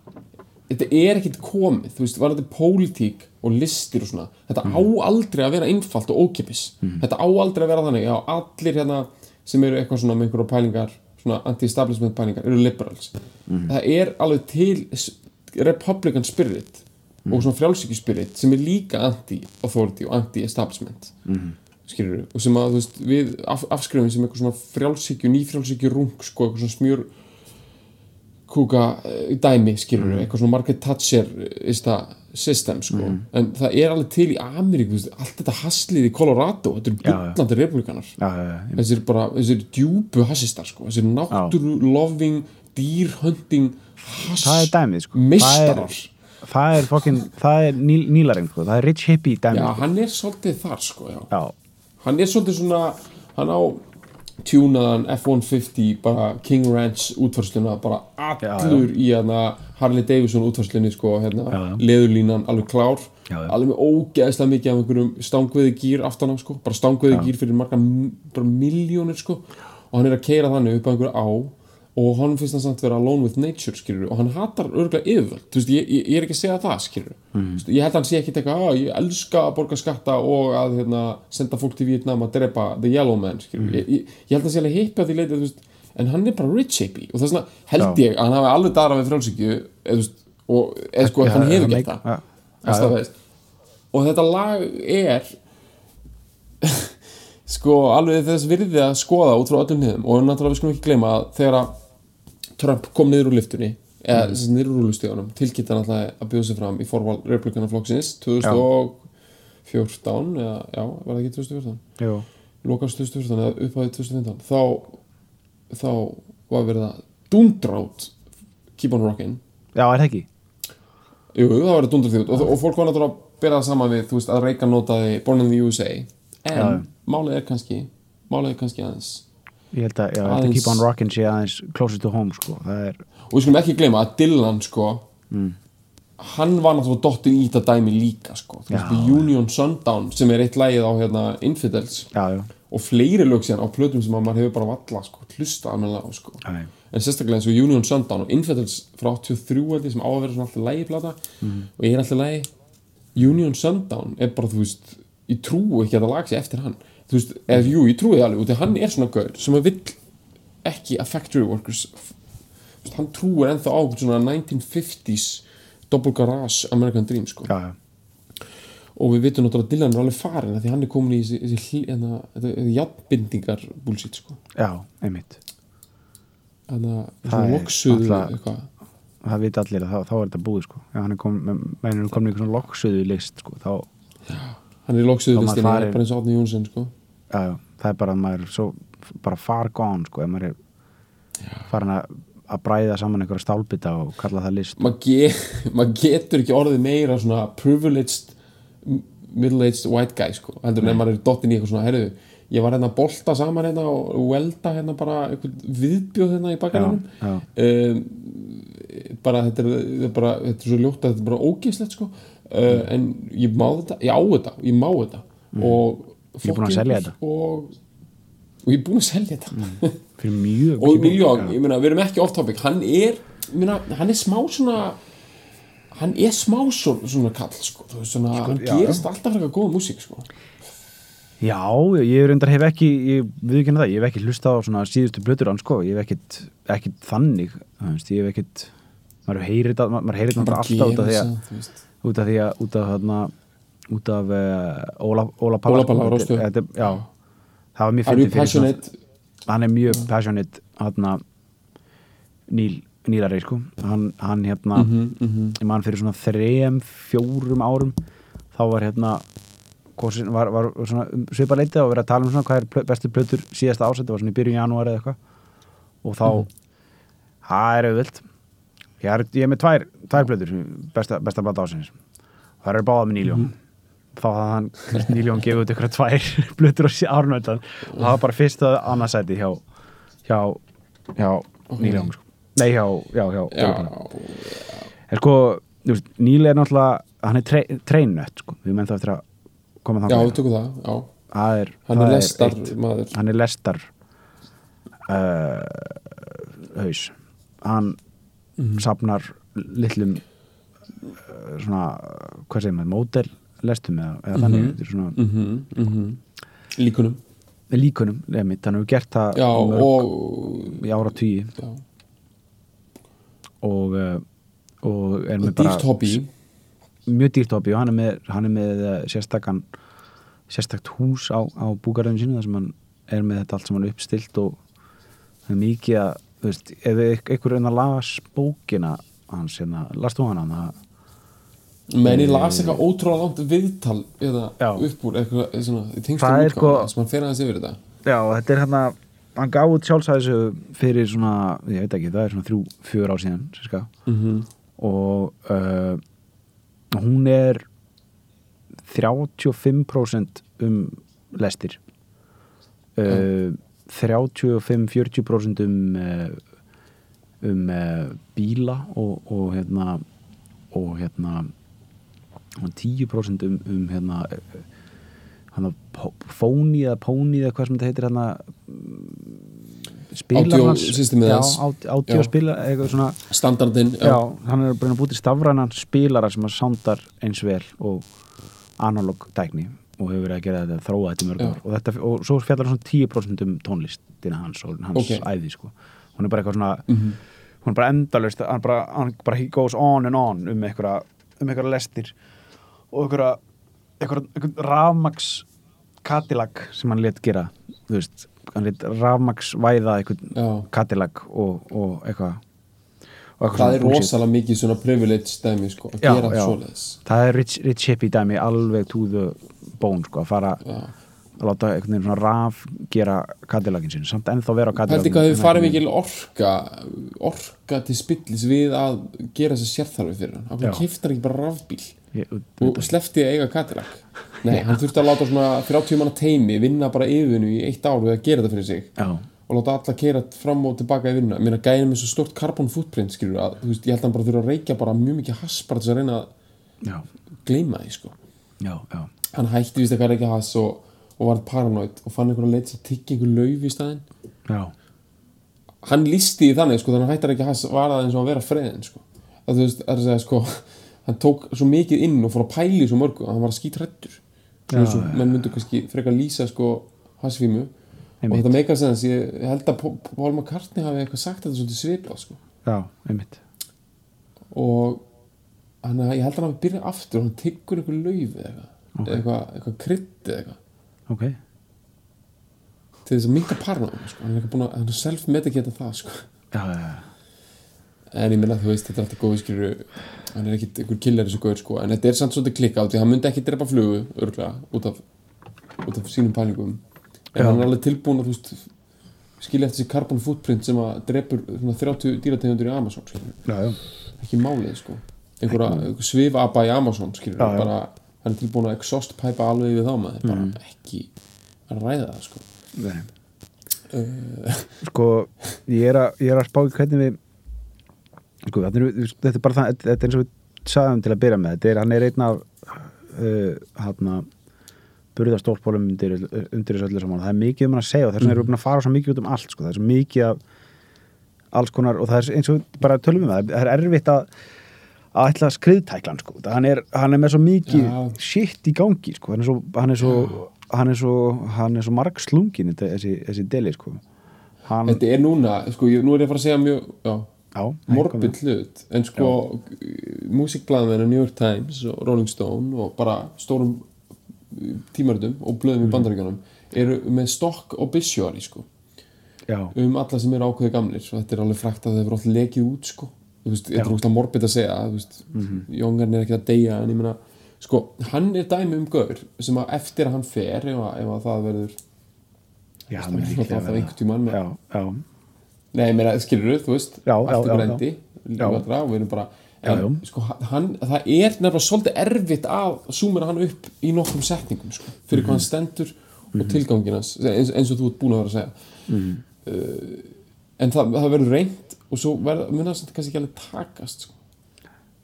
þetta er ekkert komið, þú veist, var þetta pólitík og listir og svona þetta á aldrei að vera einfalt og ókipis þetta á aldrei að vera þannig, já, allir hérna sem eru eitthvað svona með einhverja pælingar svona anti-establishment pælingar, eru liberals. Það er alveg til republican spirit og svona frjálsíki spirit sem er líka anti-authority og anti-establishment skilur og sem að veist við af, afskrifum sem eitthvað svona frjálsíkju, nýfrjálsíkju rung sko, eitthvað svona smjör kúka eh, dæmi skilur eitthvað svona is the system sko, en það er alveg til í Ameríku, allt þetta haslið í Colorado, þetta eru bullandi republikanar já, já, já, þessir bara, þessir djúpu hassistar sko, þessir náttúru loving er dæmið sko. Meistarar það er, það er, fokkin, það er níl, nílarinn sko. það er rich hippie dæmið já, sko. hann er svolítið þar sko, já. Já, hann er svolítið svona hann á tjúnaðan F-150 bara King Ranch útvarsluna bara allur í hérna Harley Davidson útvarslunni sko hérna Já, já. leðurlínan alveg klár Já, já. alveg með ógeðslega mikið af einhverjum stangveði gýr aftan á sko bara stangveði gýr fyrir marga miljónir sko og hann er að keira þannig upp að einhverju á og hann finnst hann samt vera alone with nature skilur og hann hatar örgulega yfirvöld. Veist, ég, ég, ég er ekki að segja það skilur mm. ég held að hann sé ekki eitthvað að ég elska að borga skatta og að hérna, senda fólk til Vietnam að drepa the yellow man skilur ég, ég, held að hann sé að því leiti þú veist, en hann er bara rich hippie. Og þess vegna held ég að hann hafi alveg dara við frálsíkju veist, og eða sko hann hefur það make- það. það veist. og þetta lag er sko alveg þess virði að skoða út frá öllum niðum og náttúrulega við skulum ekki gleyma að þegar að Trump kom niður úr liftunni eða mm. niður úr rúlustíðunum tilkynnti hann alltaf að bjóða sig fram í forval Republikana flokksins 2014 eða já, var það ekki 2014 jú, lokast 2014 eða upphæðið 2015 þá, þá var verið að dundrátt Keep on Rockin' já, er það ekki? Jú, það var dundra þjótt og, og fólk var náttúrulega að bera það saman við þú veist, að Reagan notaði Born in the USA en Já. málið er kannski málið er kannski aðeins ég held að, já, held að Aðeins- Keep on Rockin' sé aðeins closer to home sko. er, og við skulum ekki gleyma að Dylan sko hann var náttúrulega dottin í þetta dæmi líka sko, veist, Já. The Union Sundown sem er eitt lagið á hérna Infidels. Já, já, og fleiri lög síðan á plötum sem að maður hefur bara valla sko, hlusta almennilega á sko. En sérstaklega eins og Union Sundown og Infidels frá 83 held ég sem á að vera svona alltaf lægi plata. Og ég er alltaf lægi Union Sundown er bara þú veist ég trúi ekki að það lag sig eftir hann þú veist, eða jú, ég trúi það alveg út af hann er svona gaur sem að vill ekki að factory workers veist, hann trúir ennþá á einhvern svona 1950s double garage American Dream sko já, já. og við vitum náttúrulega að Dylan er alveg farin því hann er komin í þessi, hérna, jafnbindingar bullshit sko já, einmitt þannig að Það er loksuðu það vita allir að þá, þá er þetta búið sko. já, hann er komin, í svona loksuðu list sko. þá, hann er í loksuðu Þá maður listinni, farin- bara eins og Átni Jónsson sko. já, já, það er bara að maður er svo bara far gone sko, ef maður er farin að að bræða saman einhverja stálbita og kalla það list maður ge mað getur ekki orðið meira svona privileged middle-aged white guy sko. heldur en ef maður er dottin í eitthvað svona herru, ég var hérna að bolta saman hérna og welda hérna bara eitthvað viðbjóð hérna í bakarinnum Já, um, bara þetta er, þetta er bara þetta er svo ljótt að þetta er bara ógeðslegt sko. Uh, en ég má þetta, ég á þetta ég má þetta. Og Mm. Ég er búinn að selja þetta. Mm. og, og ég er búin að selja þetta. Fyrir mjög og peninga. ég meina, við erum ekki off topic. Hann er, meina, hann er smá svona hann er smá svona, svona kall, sko, svona hann já, gerist alltaf fyrir eitthvað góða músík, sko. Já, ég reyndar hef ekki ég viðkynna það, ég hef ekki hlustað á svona síðustu blötur hann sko, ég hef ekkit, ekkit þannig, veist, ég hef ekkit maður heyrir þetta, maður heyrir þetta bara alltaf út af því að Út af því að, út af þarna út af uh, Óla, Óla Palla Óla Palla á þetta- Rástvö. þetta- Já, það var mjög fyrir passionate? Hann er mjög passionate hann Níl, Nílari sko. Hann, hann hérna Mhm, ég man fyrir svona þrejum, fjórum árum þá var hérna kosin, var, var svona um svipa leitið og verið að tala um svona hvað er plö- bestu plötur síðasta ásett, það var svona í byrjun janúar eða eitthvað. Og þá Mhm. það er auðvilt er, ég er með tvær, tvær plötur besta, besta blata ásins það eru báða með Níljó Mhm. þá hafði hann Níljón gefið út ykkur tvær blutur á árnöldan og það var bara fyrst að annarsæti hjá hjá, hjá Níljón sko. nei hjá, já, hjá Já, er sko, Níl er náttúrulega hann er tre, treinött sko. við menn það eftir að koma já, þannig við tökum það, já. Er, Hann er lestar eitt. hann er lestar uh, haus. Hann Mhm. safnar litlum uh, svona, hvað segir maður mótel lestum eða, eða þannig þetta er svona mm -hmm, Líkunum. Líkunum, einmitt, hann hefur gert það Já, mörg, og í ára tíu og, uh, og er með bara dýrt hobby. Mjög dýrt hobby og hann er með, hann er með uh, sérstakann sérstakt hús á, á búgarðum sínu þar sem hann er með þetta allt sem hann uppstilt og það er mikið að þú veist, ef eit- einhver enn að las bókina hans, hérna, las þú hana? Það, menn ég las eitthvað ótrúlega langt viðtal eða Já. upp úr eitthvað í tengstum sko- sem hann fer aðeins yfir þetta. Já, þetta er hérna hann gaf út sjálfsæðisögu fyrir svona, ég veit ekki, það er svona þrjú, fjör ár síðan mm -hmm. og uh, hún er 35% um lestir. Uh, 35-40% um uh, um uh, bíla og, og hérna og hérna og 10% um, um hérna hérna fóni eða póni eða hvað sem þetta heitir hérna spilar Audio hans systemið já, hans. ád- audio Já. spila standardin Já, hann er bara búið til stafrænan spilara sem að sándar eins vel og analog tækni og hefur verið að gera þetta þróa þetta mörg ár og, þetta, og svo fjallar hann svona 10% um tónlistina hans og hans Ok. æði sko. hún er bara eitthvað svona Mhm. hún er bara endalaust hann bara, hann bara he goes on and on um einhverja um einhverja lestir og einhverja einhverja, einhverja rafmaks Cadillac sem hann let gera þú veist, hann let rafmaks væða einhvern Já. Cadillac og, og eitthvað það er rosalega mikið svona privilege dæmi sko, að Já, gera já. svoleiðis. Það er rich, rich hippie dæmi alveg to the bone sko, að fara Já. að láta einhvern veginn svona raf gera Cadillacin sin, samt ennþá vera á Pældi Cadillacin hvað þau farið mikil orka orka til spillis við að gera þess sérþarfi fyrir hann. Já. hann kiftar ekki bara rafbíl? Ég- og slefti að eiga Cadillac? Nei, hann þurfti að láta svona 30 manna teimi vinna bara yfirvinnu í eitt ár við að gera þetta fyrir sig. Já, og láta alla keira fram og tilbaka í vinnuna. Mér að gæna með svo stort carbon footprint skilur að, þú veist, ég held að hann bara þurfa að reykja bara mjög mikið hass bara þess að reyna að já, gleyma því sko. Já, já, hann hætti vist að reykja hass og, og var paranoid og fann einhverja leit að tyggja einhver lauf í staðinn. Já. hann lísti í þannig sko þannig að hann hættar ekki hass var það eins og að vera freðin sko. Að þú veist, það er að segja sko hann tók svo mikið inn og fór að pæli svo mörgu að hann var að já. menn myndu kannski frekar lýsa sko hassfímu og þetta meikar sens ég ég held að Paul- McCartney hafi eitthvað sagt þetta svolítið svipað sko. Já, einmitt. Og hann, ég held að hann hafi byrjað aftur og hann tyggur einhver lauf eða eitthvað. Ok. eða eitthvað, eitthvað krydd eða eitthvað. Ok, til þess að minka parnáðum sko. hann er eitthvað búin að, hann er self-medicata það sko. Já, já, já. en ég minna þú veist, þetta er alltaf góð skilur hann er ekkit einhver killer þessu gaur sko. En þetta er samt svolítið klikka á því hann myndi ekki drepa flugu örglega út af, út af sínum pælingum en hann er alveg tilbúin að veist skilja eftir þessi carbon footprint sem að svona 30 dýrategundur í Amazon já, ekki málið sko. Einhverja einhver svifaba í Amazon skilur Já, bara hann er tilbúin að exhaust pæpa alveg við þá maður. Bara ekki að ræða það sko. Nei. sko ég er að, að spá í hvernig við sko þetta er, þetta bara það þetta er eins og við sagðum til að byrja með. Þetta er, hann er einn af uh, hann burðastólpólum undir, undir þessu öllu saman það er mikið um hann að segja og þess vegna erum við búin að fara svo mikið út um allt sko. það er svo mikið af alls konar og það er eins og bara tölum við það það er erfitt að að ætla að skriðtækla sko. hann er, hann er með svo mikið Já. shit í gangi sko. hann er svo hann er svo, hann er svo, hann er svo marg slungin þessi, þessi deli sko. hann, þetta er núna, sko, ég, nú er ég að fara að segja mjög já, já, morbid hlut en sko, músikblæðmenn New York Times og Rolling Stone og bara stórum tímaritum og blöðum í bandaríkjanum eru með stokk obituary sko. Já, um alla sem eru ákveði gamlir. Og þetta er alveg frækt að þeir eru alltaf lekið út sko. Þú veist, þetta er úrslag morbid að segja þú veist, mm er ekki að deyja en ég meina, sko, hann er dæmi um gaur sem að eftir að hann fer ef að, ef að það verður já, það verður alltaf einhvern tímann já, já, nei, meina, skilur þú veist Já, já, allt já, ykkur endi. Já. lífaldra, og við erum bara en, sko, hann, það er nefnilega svolítið erfitt að súmera hann upp í nokkrum setningum sko, fyrir hvað hann stendur og tilgangin hans eins, eins og þú ert búin að vera að segja. Uh, en það, það verður reynd og svo mun það kannski ekki alveg takast sko.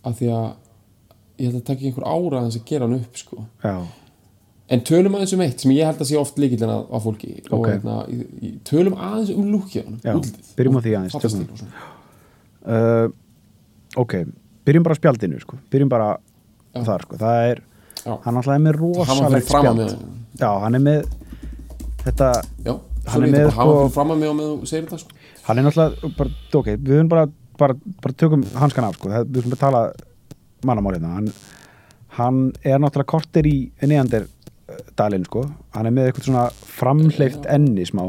af því að ég held að taka einhver ára að þess að gera hann upp sko. en tölum aðeins um eitt sem ég held að sé oft líkillin að, að fólki og Ok. hérna, tölum aðeins um lúkja Já, byrjum á því aðeins, og uh, ok byrjum bara spjaldinu sko. byrjum bara Já. þar sko. það er, Já. hann alltaf er með rosalegt spjald mig já, hann er með þetta, Já, Hann er með, með sko- með sko. hann er náttúrulega bara, ok, við höfum bara, bara, bara tökum hanskan af, sko, það, við höfum að tala mannamál hérna, hann, hann er náttúrulega kortir í neðandir dalinn, sko, hann er með eitthvað svona framhleyft enni smá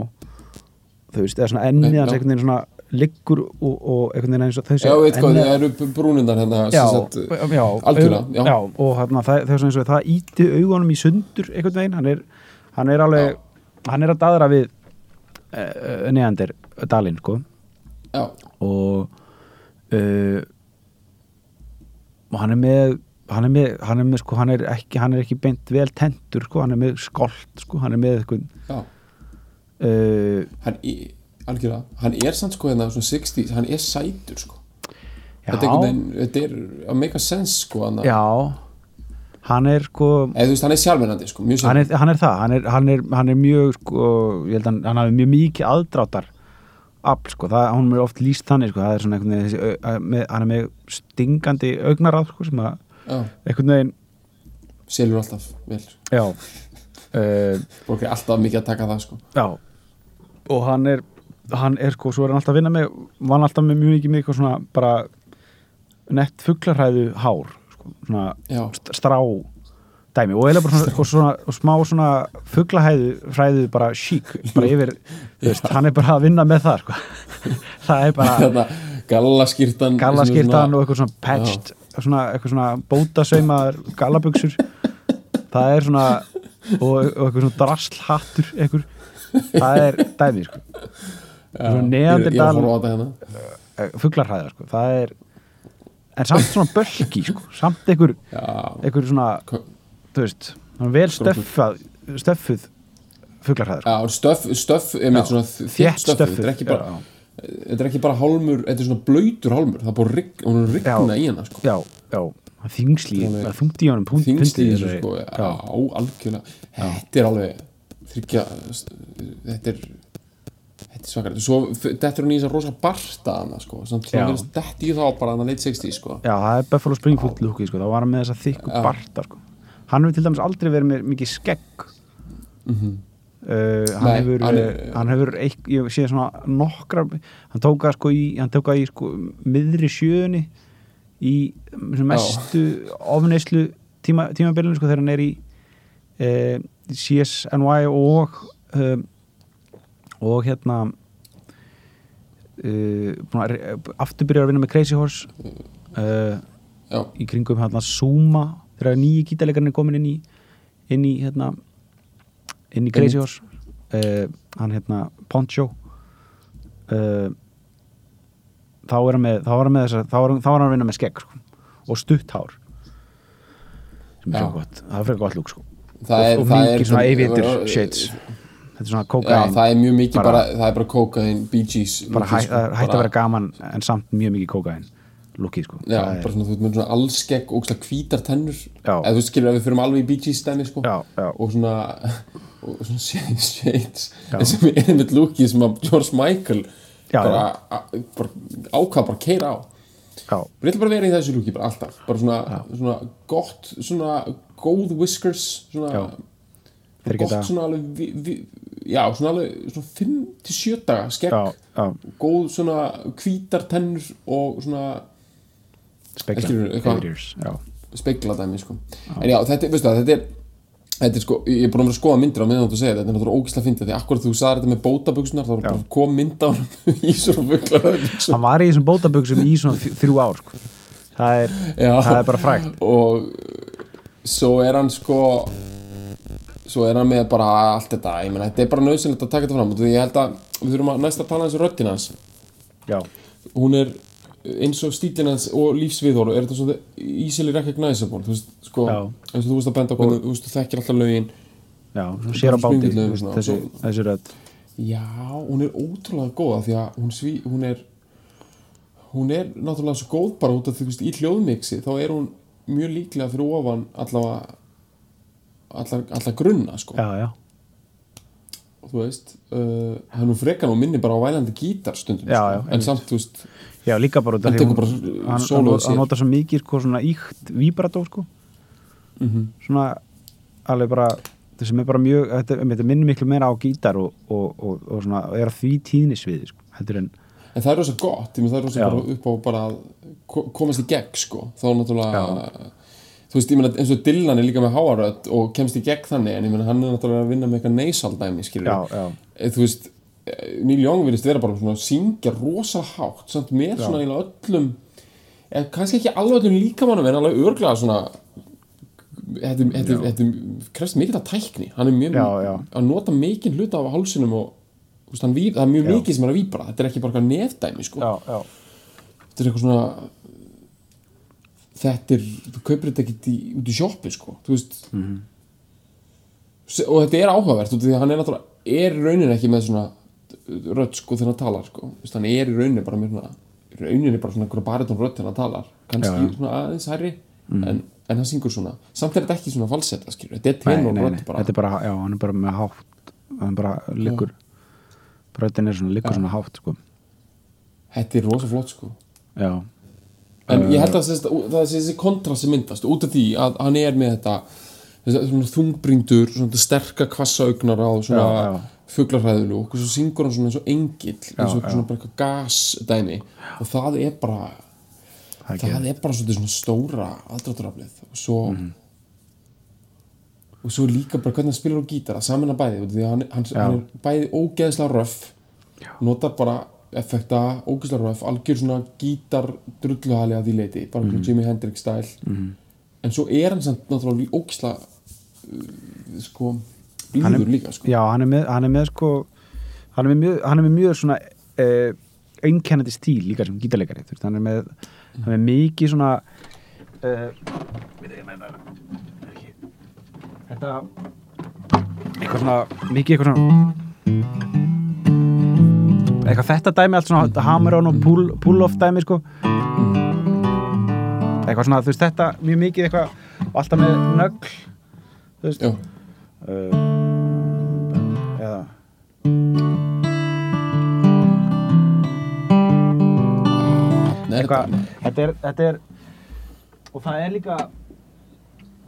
þú veist, eða svona ennið Já. hans veginn svona liggur og, og einhvern veginn eins og þessi Já, veit hvað, það eru brúnindar hérna já, sagt, já, algjörlega, au- já. og þarna, það, er svona eins og það íti augunum í sundur einhvern veginn, hann er, hann er alveg hann er að daðra við uh, neðandir dalinn, sko. Já, og uh, og hann er með hann er með, hann er með sko, hann er ekki, hann er ekki beint vel tentur sko, hann er með skolt sko, hann er með eitthvað já. uh, hann er, algjörlega, hann er samt sko hérna svona 60s, hann er sætur sko. Já, þetta er einhvern veginn, þetta er að make a sense sko hann, já. Hann er sko eða þú veist, hann er sjálfmennandi sko, mjög hann er, hann er það, hann er, hann er, hann er mjög sko, ég held að hann, hafi mjög mikið aðdráttar afl sko, það, hún er oft lýst þannig sko, það er svona einhvern veginn þessi, að- með, hann er með stingandi augnaráð sko, sem að já, einhvern veginn, selur alltaf vel. Já. Uh, fólk er alltaf mikið að taka það sko. Já. Og hann er hann er sko, svo er hann alltaf að vinna með vann alltaf með mjög mikið með eitthvað svona bara nett fugglarhæðu hár sko, svona Já. st- strá dæmi og eiginlega bara svona, og svona smá svona fuglahæðu hræðu bara sík, bara yfir veist, hann er bara að vinna með það sko. það er bara gallaskýrtan gallaskirtan og eitthvað svona patched svona, eitthvað svona bótasaumaður gallabuxur það er svona og, og eitthvað svona drasslhattur eitthvað, það er dæmi sko. Svona ég, ég er að neanderdal horfa á þetta hérna. Fugglarhæðar sko. það er en samt svona bölki sko. samt einhver, einhver svona þú veist, vel stöffað stöffuð fugglarhæðar sko. stöff, stöff er með svona þétt þétt stöff stöffuð þetta er ekki bara já, þetta er ekki bara hálmur, þetta er svona blöytur hálmur. Það er hún er rigna í hana sko. já, já, þingsli Alveg. það þungt í honum þessari- sko, já, algjörlega. Þetta er alveg þryggja, þetta er þetta er svakar, þetta er hún í þess að rosa barsta hana sko, þetta í þá bara hana late 60 sko. Já, það er Buffalo Springfield lúki, sko, þá var hann með þessa þykku Já. barta, sko. Hann hefur til dæmis aldrei verið með mikið skegg. uh, hann, Nei, hefur, hann hann, er- hann hefur, eik, ég sé svona nokkra, hann tók það sko í, hann tók það í sko miðri sjöunni í sem mestu ofneislu tíma, tímabilinu, sko, þegar hann er í uh, CSNY og um, og hérna uh, aftur byrjar að vinna með Crazy Horse. Uh, í kringum hérna Zuma þegar nýji gítarleikarinn er komin inn í inn í hérna inn í Crazy Horse. Uh, hann hérna Poncho. Uh, þá er hann með þá var hann með þess að þá var hann, að vinna með skegg sko, og stutt hár sem er svo gott. Það er fyrir gott lúk sko. Það er, og, og það mikið er svona aviator shades þetta er svona kókain það er mjög mikið bara- bara, það er bara kokain, Bee Gees bara hæ, sko, hægt að vera gaman en samt mjög mikið kókain lúkið sko. Já, er- svona þú veit með svona allskegg og ógslag hvítar tennur. Eða þú veist skilur að við fyrum alveg í Bee Gees stæmi sko. Já, já, og svona og svona shades, shades en sem er einmitt lúkið sem að George Michael bara, bara ákvað bara keira á. Já, Ég ætla bara að vera í þessu lúki bara alltaf. Bara svona, svona gott svona góð whiskers svona. Þeir gott geta- svona alveg vi, vi, já, svona alveg svona 5-7 daga skegg. Já, já. Góð svona hvítar tennur og svona spekla speikla dæmi sko. en já, þetta, veistu það, þetta er Þetta er sko, ég er búin að vera að skoða myndir á meðan þú segir þetta, þetta er náttúrulega ógislega fyndið því akkur þú sagði þetta með bótabugsunar, þá var bara kom mynd á hann í svona buglar hann var í þessum bótaböksum í svona þrjú ár sko. það, er, það er bara frægt. Og svo er hann sko svo er hann með bara allt þetta. Ég meina, þetta er bara nöðsynlegt að taka þetta fram. Því ég held að við þurfum að næsta tala eins og röddina hans. Já, hún er eins og stílinn hans og lífsviðhóru er þetta svona easily recognizable? Þú veist, sko, Já. eins og þú veist að benda hvernig, þú veist, þú þekkir alltaf lögin. Já, svona sér á báti svona, þessi, þessi rödd. Já, hún er ótrúlega góða því að hún, sví, hún er hún er náttúrulega svo góð bara út af því þú veist, í hljóðmixi þá er hún mjög líklega fyrir ofan allavega allar, allar grunna sko já, já, þú veist, uh, hann frekar og minni bara á vælandi gítar stundum Já, sko. já, en samt, þú veist, já, líka bara út af Hann því tekur hún- bara hann, hann, hann, notar svo mikið sko, svona íkt víbrató sko. Mhm. svona alveg bara það sem er bara mjög, þetta, þetta minnir miklu meira á gítar og, og, og, og svona og er því tíðnisviði sko, heldur en en það er rosa gott það er rosa Já. bara upp á bara að ko- komast í gegn sko, þá náttúrulega þú veist, ég meina, eins og Dylan er líka með háarödd og kemst í gegn þannig, en ég meina, hann er náttúrulega að vinna með eitthvað neysaldæmi, skilur Já, já. þú veist, eh, Neil Young virðist vera bara svona að syngja rosa hátt samt með svona eiginlega öllum eh, kannski ekki alveg öllum líkamannum en alveg örglega svona þetta, krefst mikið af tækni hann er mjög Já, já. að nota mikið hluta af hálsinum og veist, víb, það er mjög Já. mikið sem er að víbra þetta er ekki bara nefdæmi sko. já, já, þetta er eitthvað svona þetta er, þú kaupir þetta ekki í, út í sjoppi sko, þú veist. Mhm. Se- og þetta er áhugavert því að hann er náttúrulega er í rauninni ekki með svona rödd sko þegar hann talar sko, Þú veist, hann er í rauninni bara með svona í rauninni bara svona einhverja baritón rödd þegar hann talar. Kannski já. svona aðeins hærri en, en hann syngur svona, samt er þetta ekki svona falsetta skilur, þetta er nei, nei. rödd bara. Þetta er bara, já, hann er bara með hátt hann bara liggur bröðin er svona, liggur svona hátt sko. þetta er rosa flott sko. Já, en ég held að þess, það er þessi kontrast sem myndast út af því að hann er með þetta þessi, svona þungbríndur, svona sterka kvassa augnar á fuglarhæðulu og svo syngur hann svona eins og engill eins og svona bara eitthvað gasdæmi og það er bara það það er bara svona stóra aðdrátturaflið og svo Mhm. og svo líka bara hvernig hann spilar á gítar að saman að bæði því að hann, hann, hann er bæði ógeðslega röff notar bara effekta ógeðslega röff, algjör svona gítar drulluhali að því leiti, bara mm Mhm. Jimi Hendrix stæl en svo er hann samt náttúrulega ógeðslega uh, sko blíður líka sko. Já, hann er með, hann er með sko hann er með mjög, hann er með mjög svona uh, einkennandi stíl líka sem gítarleikari hann er með, hann er með mikið svona uh, veit ég meina ekki þetta eitthvað svona mikið eitthvað svona eitthvað þetta dæmi allt svona hammer on og pull, pull off dæmi sko. Eitthvað svona þú veist þetta mjög mikið eitthvað og alltaf með nögl þú veist. Uh, eða. Eitthvað, þetta- er, þetta er og það er líka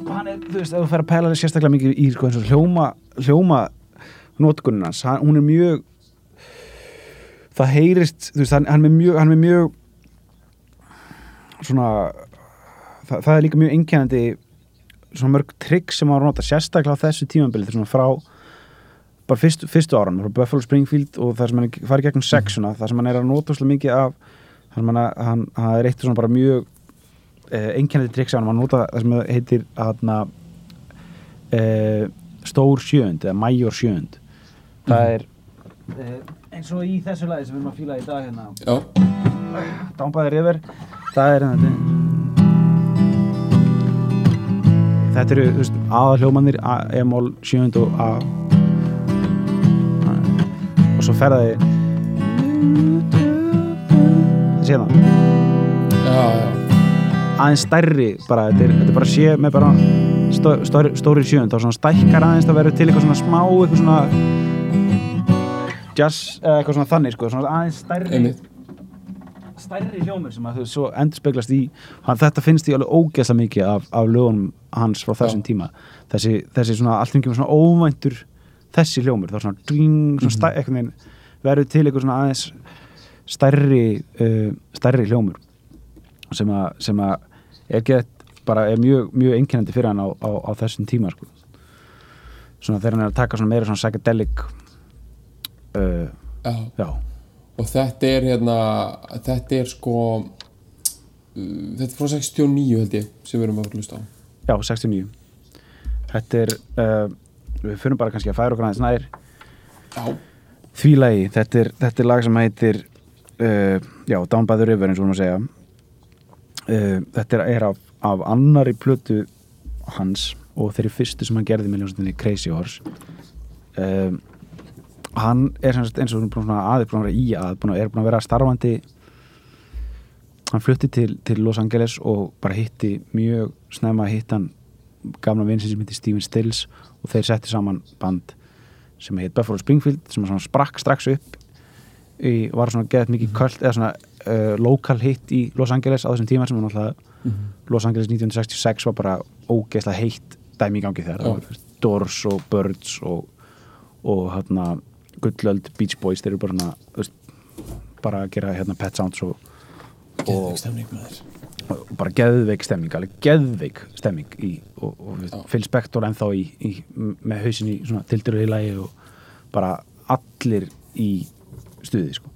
hann er, þú veist, ef þú fer að pæla sérstaklega mikið í sko eins og hljóma hljóma notkunnas, hann, hún er mjög það heyrist þú veist, hann, hann er mjög, hann er mjög svona það, það er líka mjög einkennandi svona mörg trygg sem var að nota sérstaklega á þessu tímabili svona frá bara fyrstu, fyrstu áran, frá Buffalo Springfield og það sem hann farið gegnum sexuna það sem hann er að nota svolítið mikið af sem hann, hann, hann er eitt svona bara mjög eh, einkennandi trikks á hann, hann nota það sem heitir hana, eh, stór sjöund eða major sjöund. Það er eh, eins og í þessu lagi sem við erum að fíla í dag hérna. Já, Dámpaði River það er þetta þetta eru þú veist, aða hljómanir E-mól, sjöund og A. Og svo ferðaði það sé það. Já, já. Aðeins stærri bara, þetta er, þetta er bara sé með bara stó, stóri, stóri sjöund. Þá svona stækkar aðeins það verður til eitthvað svona smá eitthvað svona jazz eða eitthvað svona þannig sko, svona aðeins stærri einmitt. stærri hljómur sem að þú svo endur speglast í. Hann, þetta finnst í alveg ógeðslega mikið af, af lögunum hans frá þessum tíma. Þessi, þessi svona, allt mjög svona óvæntur þessi hljómur, það er svona dring, svona stæ, eitthvað neginn, verður til eitthvað svona aðeins stærri uh, stærri hljómur sem að, sem að er gett bara er mjög, mjög einkennandi fyrir hann á, á, á þessum tíma sko. svona þegar hann er að taka svona meira svona psychedelic uh, já. Já, og þetta er hérna þetta er sko uh, þetta er frá 69 held ég sem við erum að hlusta á. Já, 69 þetta er uh, við fyrir bara kannski að færa okkur aðeins nær. Já, því lagi, þetta er, þetta er lag sem heitir uh, já, Down by the River eins og hún að segja. Uh, þetta er, er af, af annari plötu hans og þeirri fyrstu sem hann gerði með ljónstinni Crazy Horse. Um, hann er sagt eins og aðeins búin að vera í að er búin að vera starfandi. Hann flutti til, til Los Angeles og bara hitti mjög snemma hitt hann gamla vinsin sem hitti Steven Stills og þeir setti saman band sem heit Buffalo Springfield sem sprakk strax upp í, var svona geðt mikið kvöld eða svona uh, lokal hit í Los Angeles á þessum tíma sem var náttúrulega Los Angeles 1966 var bara ógeðslega heitt dæmi í gangi þegar var Doors og Birds og, og hérna Gullöld Beach Boys þeir eru bara svona veist, bara að gera hérna Pet Sounds og, þér og bara geðveik stemming alveg geðveik stemming í, og, og. Phil Spector ennþá í, í, með hausin í svona tildur í lagi og bara allir í stuði sko.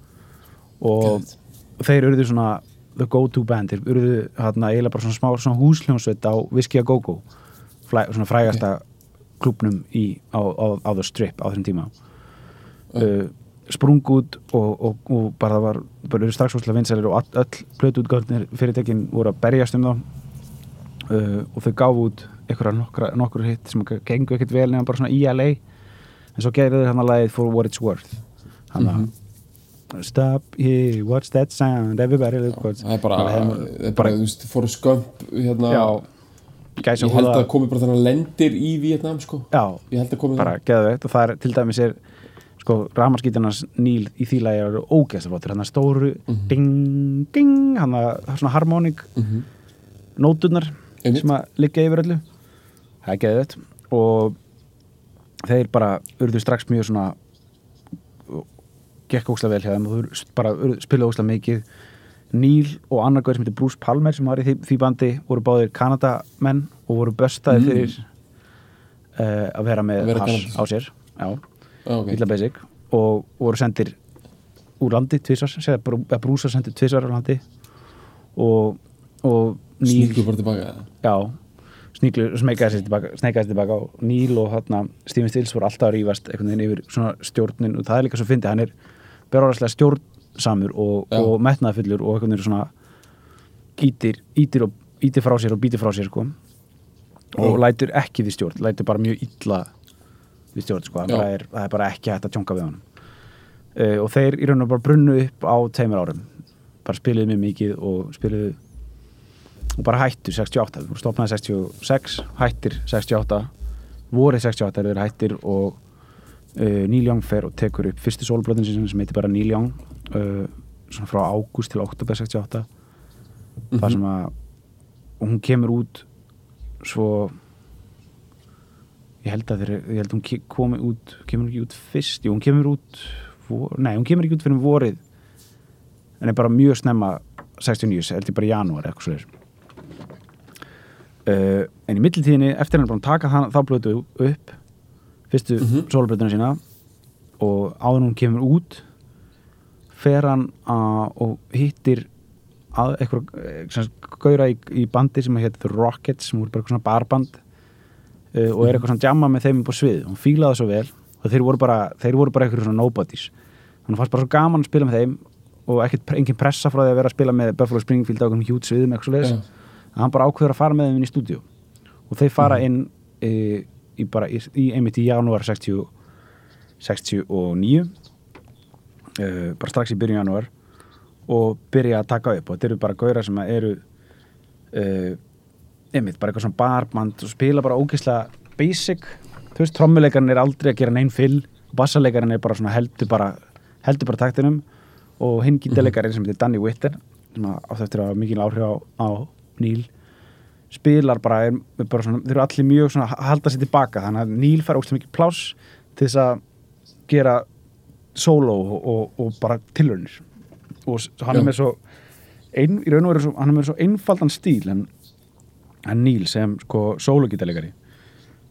og Geðveikt. þeir eruðu svona the go-to band, þeir eruðu hérna eiginlega bara svona smá svona húsljónsveit á Whiskey a Go-Go svona frægasta klubnum í, á, á, á The Strip á þessum tíma uh, sprung út og, og, og bara það var bara strax úrslega vinsælir og all, öll plötuutgöldnir fyrirtekin voru að berjast um þá. Uh, og þau gáfu út einhverja nokkra, nokkur hitt sem gengu ekkert vel nefnum bara svona í LA en svo gerðu þau hann að lagið For What It's Worth. Hann að Stop here, what's that sound everybody look what's það er bara, Það er bara, þú veist, fóru skömp hérna, já, ég held að komi bara þannig að lendir í Vietnam, sko. Já, ég held að komi bara geðveikt. Og það er til dæmis er sko ramarskítarnas Níl í því lagi eru ógeðsleflóttur hann að stóru ding, ding hann er svona harmonik Mhm. nóturnar Einmitt. sem að liggja yfir öllu það er geðveikt og þeir bara urðu strax mjög svona gekk óslega vel hjá þeim og urðu- bara spiluðu óslega mikið Níl og annar gauð sem heitir Bruce Palmer sem var í því, því bandi voru báðir Kanadamenn og voru böstaði Mm. fyrir uh, að vera með Að vera Kanadísk. á sér já, Já, ok. illa basic. Og voru sendir úr landi tvisvar, segja að brúsa sendir tvisvar úr landi. Og, og Níl sníkur bara tilbaka já, sníklu, smeikaði sér tilbaka tilbaka og Níl og hérna Stephen Stills voru alltaf að rífast einhvern veginn yfir svona stjórnin. Og það er líka svo fyndið, hann er berorðslega stjórnsamur og, og metnaðfullur og einhvern veginn svona ítir, ítir, og, ítir frá sér og býtir frá sér sko. Og lætur ekki við stjórn, lætur bara mjög illa við stjórn sko, það er, það er bara ekki hægt að tjónka við honum. Uh, og þeir í raun og bara brunnu upp á tveimur árum. Bara spiluðu mjög mikið og spiluðu og bara hættu 68, þú stopnaði 66 hættir 68 vorið 68 eru þeir hættir og uh, Neil Young fer og tekur upp fyrstu sólblöðin sem sem heitir bara Neil Young uh, svona frá ágúst til oktober 68 þar sem að og hún kemur út svo ég held að þeir, ég held að hún komi út kemur hún ekki út fyrst, jú hún kemur út vor, nei, hún kemur ekki út fyrir vorið. En er bara mjög snemma 69, held ég bara í janúar eitthvað svo uh, en í millitíðinni eftir hann er búin að taka það, þá blötu upp fyrstu mm Mhm. sína og áður hún kemur út fer hann að, og hittir að eitthvað eh, gauðra í, í bandi sem heit The Rockets sem voru bara svona barband uh, og er eitthvað svona jamma með þeim upp á svið hún fílaði svo vel og þeir voru bara, þeir voru bara eitthvað svona nobodies. Þannig fannst bara svo gaman að spila með þeim og ekkert, engin pressa frá því að vera að spila með Buffalo Springfield á einhverjum hjút sviðum eitthvað svoleiðis. Já. að hann bara ákveður að fara með þeim inn í stúdíu og þeir fara inn e, í bara í, í einmitt í janúar 60, 69 e, bara strax í byrjun janúar. Og byrja að taka upp. Og þetta eru bara gauðra sem eru e, einmitt bara eitthvað svona barband og spila bara ógeðslega basic. Þú veist, trommuleikarinn er aldrei að gera neinn fyll bassalekarinn er bara svona heldur bara heldur bara taktinum. Og hinn gítarleikarinn sem heitir Danny Witter sem átt eftir að hafa mikil áhrif á, á Neil spilar bara, er, er bara svona, þeir eru allir mjög svona að halda sér tilbaka. Þannig að Neil fær ógst mikið pláss til þess að gera solo og, og, og bara tilhörnir og hann Já. er með svo ein, í raun og veru hann er með svo einfaldan stíl en, en Neil sem sko sólugítalegari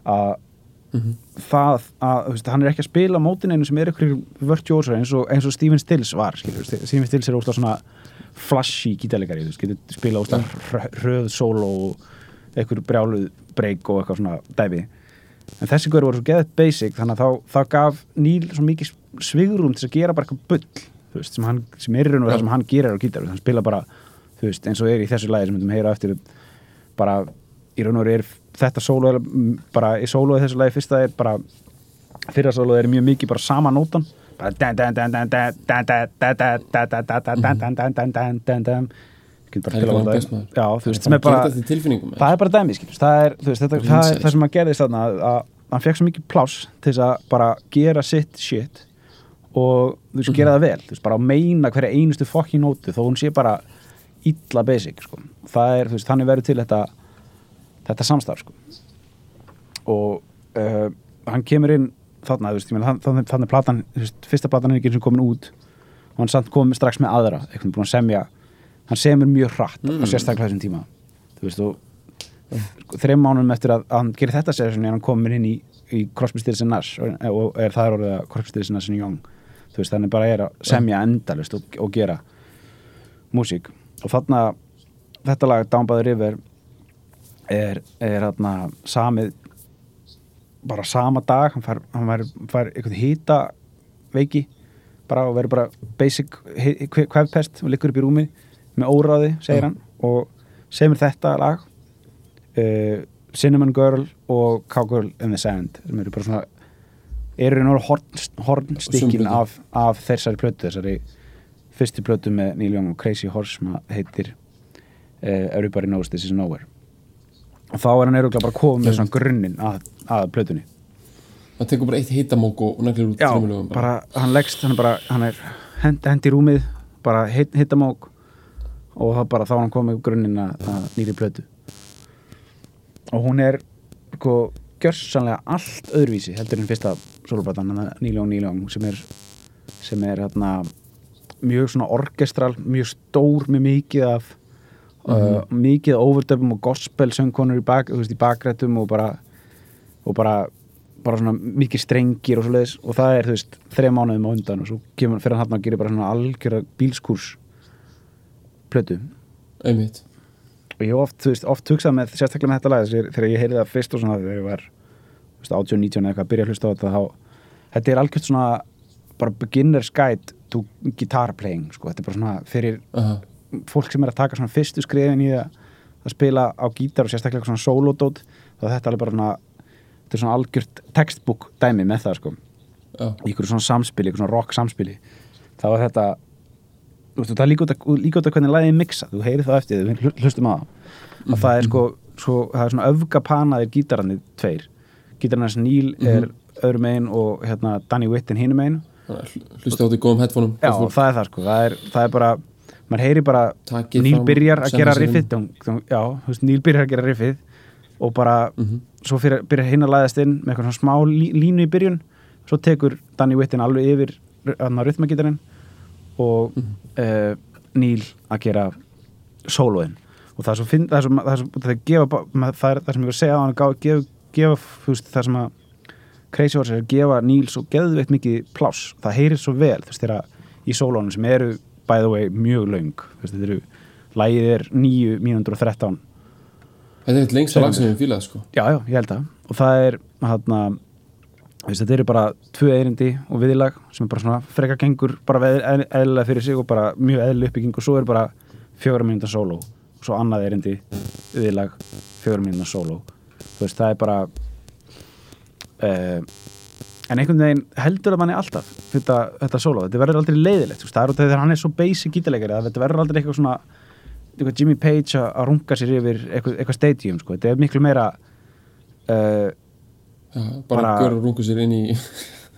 að það að þú veist, hann er ekki að spila mótin einu sem er ykkur virtuósar eins og, eins og Steven Stills var skilur, Steven Stills er óslega svona flashy gítalegari, þú veist, getur spila óslega hrö- hröð solo og einhver brjáluð break og eitthvað svona dæfi en þessi gaur voru svo geðið basic þannig að þá, þá gaf Neil svo mikið svigrum til að gera bara eitthvað bull þú veist, sem, hann, sem er í raun og það sem hann gerir á gítar hann spila bara, þú veist, eins og er í þessu lagi sem við myndum heyra á eftir bara í raun og veru er þetta solo er bara í solo í þessu lagi fyrsta er bara fyrra solo er mjög mikið bara sama nótan bara það er bara það er bara dæmi það er það sem að gerðist þarna að hann fekk svo mikið plás til þess að bara gera sitt shit og þú veist gera það vel, þú veist bara að meina hverja einustu fokkin nóti þó hún sé bara illa basic sko. er, veist, þannig verður til þetta þetta samstarf sko. og uh, hann kemur inn þarna, veist, meina, þann- þannig, þannig platan, veist, fyrsta platan er ekki eins og komin út og hann samt komið strax með aðra eitthvað búin að semja, hann semur mjög hratt Mm. á sérstaklega þessum tíma þú veist, og þreim mánum eftir að, að hann gerir þetta er hann komin inn í, í Crosby, Stills and Nash og, og er það er orðið að Crosby, Stills and Nash Young þú veist, þannig bara er að semja endalust og, og gera músík og þarna þetta lag Down by the River er, er hérna samið bara sama dag hann fær, hann fær, fær eitthvað hýta veiki bara og verður bara basic kvefpest og liggur upp í rúmi með óráði, segir hann og semur þetta lag uh, Cinnamon Girl og Cowgirl in the Sand sem eru bara svona eru nú hornstikkin Sumplötu. af, af þessari plötu þessari fyrstu plötu með Neil Young og Crazy Horse sem heitir uh, Everybody Knows This Is Nowhere. Og þá er hann eruglega bara komið með svona grunninn að, að plötunni. Það tekur bara eitt hitamók og neglir út Já, tromulögum bara, hann leggst hann er bara, hann er hend, hend í rúmið bara hit, hittamók og það bara þá hann komið grunninn að, að nýri plötu. Og hún er sko gjörsanlega allt öðruvísi heldur en fyrsta soloplatan Nýljón Nýljón sem er sem er hérna mjög svona orkestral, mjög stór með mikið af uh, mikið overdöfum og gospel söngkonur í, bak, veist, í bakrættum og bara og bara, bara svona mikið strengir og svo leiðis og það er, þú veist, þreja mánuðum á undan og svo kemur fyrir hann að gera bara svona algjöra bílskúrs plötu Einmitt. Og ég oft, þú veist, oft hugsað með sérstaklega með þetta lag þegar, þegar ég heyrði það fyrst og svona þegar ég var þú veist, 18, 19 eða eitthvað að byrja að hlusta á þetta þá, þetta er algjört svona bara beginner's guide to guitar playing, sko, þetta er bara svona fyrir Aha. fólk sem er að taka svona fyrstu skrifin í að, að spila á gítar og sérstaklega svona solodót þá er þetta alveg bara svona þetta er svona algjört textbook dæmi með það, sko. Já, í ykkur svona samspili, ykkur svona rock samspili. Þá er þetta þú veist, það er líka út að, líka út að hvernig er mixa þú heyrir það eftir, við hlu- hlustum á það. Og það er sko, svo, það er svona öfgapanaðir gítararnir tveir. Gítararnir Neil er öðrum megin og hérna Danny Whitten hinum megin hlusta á því góðum headphoneum já, fólk. það er það sko, það er, það er bara maður heyri bara, Takið Neil fram, byrjar að gera riffið. Já, þú veist, Neil byrjar að gera riffið og bara, Mhm. svo fyrir, byrjar hinn að læðast inn með eitthvað smá lí, línu í byrjun. Svo tekur Danny Whitten alveg yfir rytmagítarinn og mm Neil að gera sólóin. Og það er svo, finn, það er svo, það er svo það er gefa, ba- ma- það er það sem ég var að segja á hann gefa, gefa, þú veist, það sem að Crazy Horse er að gefa Neil svo geðveikt mikið pláss, það heyrir svo vel þú veist, þegar í sólónum sem eru by the way, mjög löng. Þú veist, þetta eru, lægið er 9 mínútur og 13 Þetta er eitt lengsta lag sem við fílað sko. Já, já, ég held að. Og það er, hann þetta eru bara tvö eirindi og viðlag sem er bara svona freka gengur bara eðlilega fyrir sig og bara mjög eðlilega uppbygging. Og svo er bara fjóra mínúta sóló. Og svo annað eirindi viðlag, fjóra mínúta sóló. Þú veist, það er bara uh, en einhvern veginn heldur að manni alltaf þetta, þetta sóló, þetta verður aldrei leiðilegt það er út af því þegar hann er svo basic gítarleikari að þetta verður aldrei eitthvað svona eitthvað Jimmy Page að að runga sér yfir eitthvað, eitthvað stadium, sko, þetta er miklu meira uh, Já, bara, Bara- bara rungu sér inn í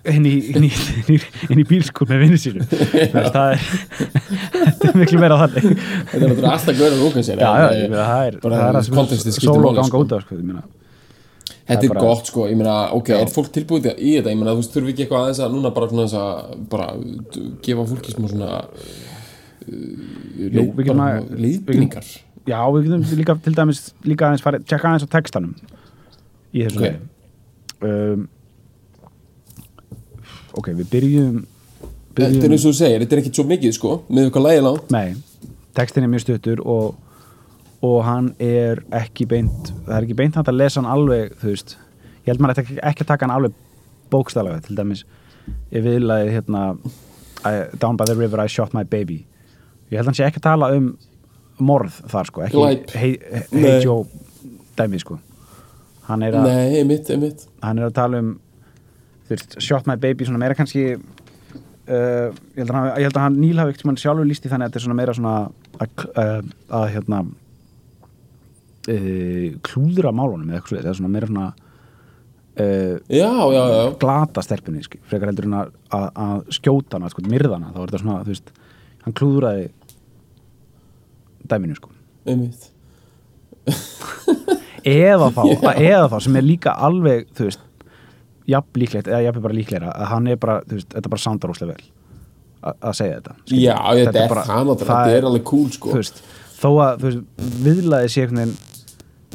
inn í, inn í, í, í bílskúr með vinnu sínu það er þetta er miklu meira þannig. Þetta er alltaf gaur að runga sér eh, það er skiptir sóló máli, ganga sko. út af sko, Þetta er bara- gott sko, ég meina, ok, Já. er fólk tilbúið í þetta, ég meina, þú veist, þurfi ekki eitthvað aðeins að núna bara svona þess að, bara, gefa fólki smá svona uh, leið, við getum bara leiðbyggingar já, við getum líka til dæmis líka aðeins farið, tjekka aðeins á textanum í þessu Ok. okay. um, ok, við byrjum Þetta er byrjum, eins og þú segir, þetta er ekkit svo mikið sko, með eitthvað lægi langt nei textin er mjög stuttur og og hann er ekki beint það er ekki beint hægt að lesa hann alveg þú veist, ég held maður ekki, ekki að taka hann alveg bókstaflega, til dæmis. Ég viðlaði hérna I, Down by the river I shot my baby. Ég held að hann sé ekki að tala um morð þar sko, ekki Glæp. hei, hei Nei. Joe dæmi sko. Hann er, að, nei, einmitt, einmitt. Hann er að tala um veist, shot my baby svona meira kannski uh, ég, held að hann, að hann Níl hafi ekkert sjálfur líst í þannig að þetta er svona meira svona að, uh, að hérna uh, klúðra málunum eða eitthvað svoleiðis, eða svona meira svona uh, glata stelpunni skil, frekar heldur en að, skjóta hana, sko, myrðana, þá er þetta svona þú veist, hann klúðraði dæminu sko. Einmitt. Eða þá, eða þá sem er líka alveg, þú veist jafn líklegt, eða jafn bara líklegra að hann er bara, þú veist, þetta bara sándar óslega vel að segja þetta skilur. já, þetta er bara- það þetta er alveg cool sko. þú veist, þó að þú veist, viðlaði sé einhvern veginn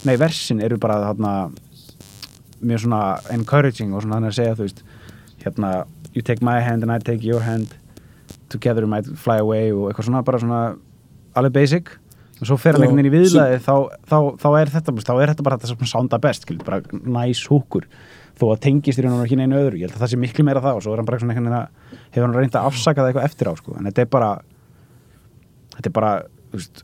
nei, versin eru bara þarna mjög svona encouraging og svona þannig að segja, þú veist hérna, you take my hand and I take your hand together we might fly away og eitthvað svona, bara svona alveg basic. Og svo fer hann einhvern veginn í viðlaði þá, þá, þá, er þetta, þá er þetta bara þetta sem sánda best, skil, bara næs húkur þó að tengist í raun og ekki neinu öðru. Ég held að það sé miklu meira það og svo er hann bara svona einhvern veginn að hefur hann reynd að afsaka það eitthvað eftir á sko. en þetta er bara þetta er bara, þú veist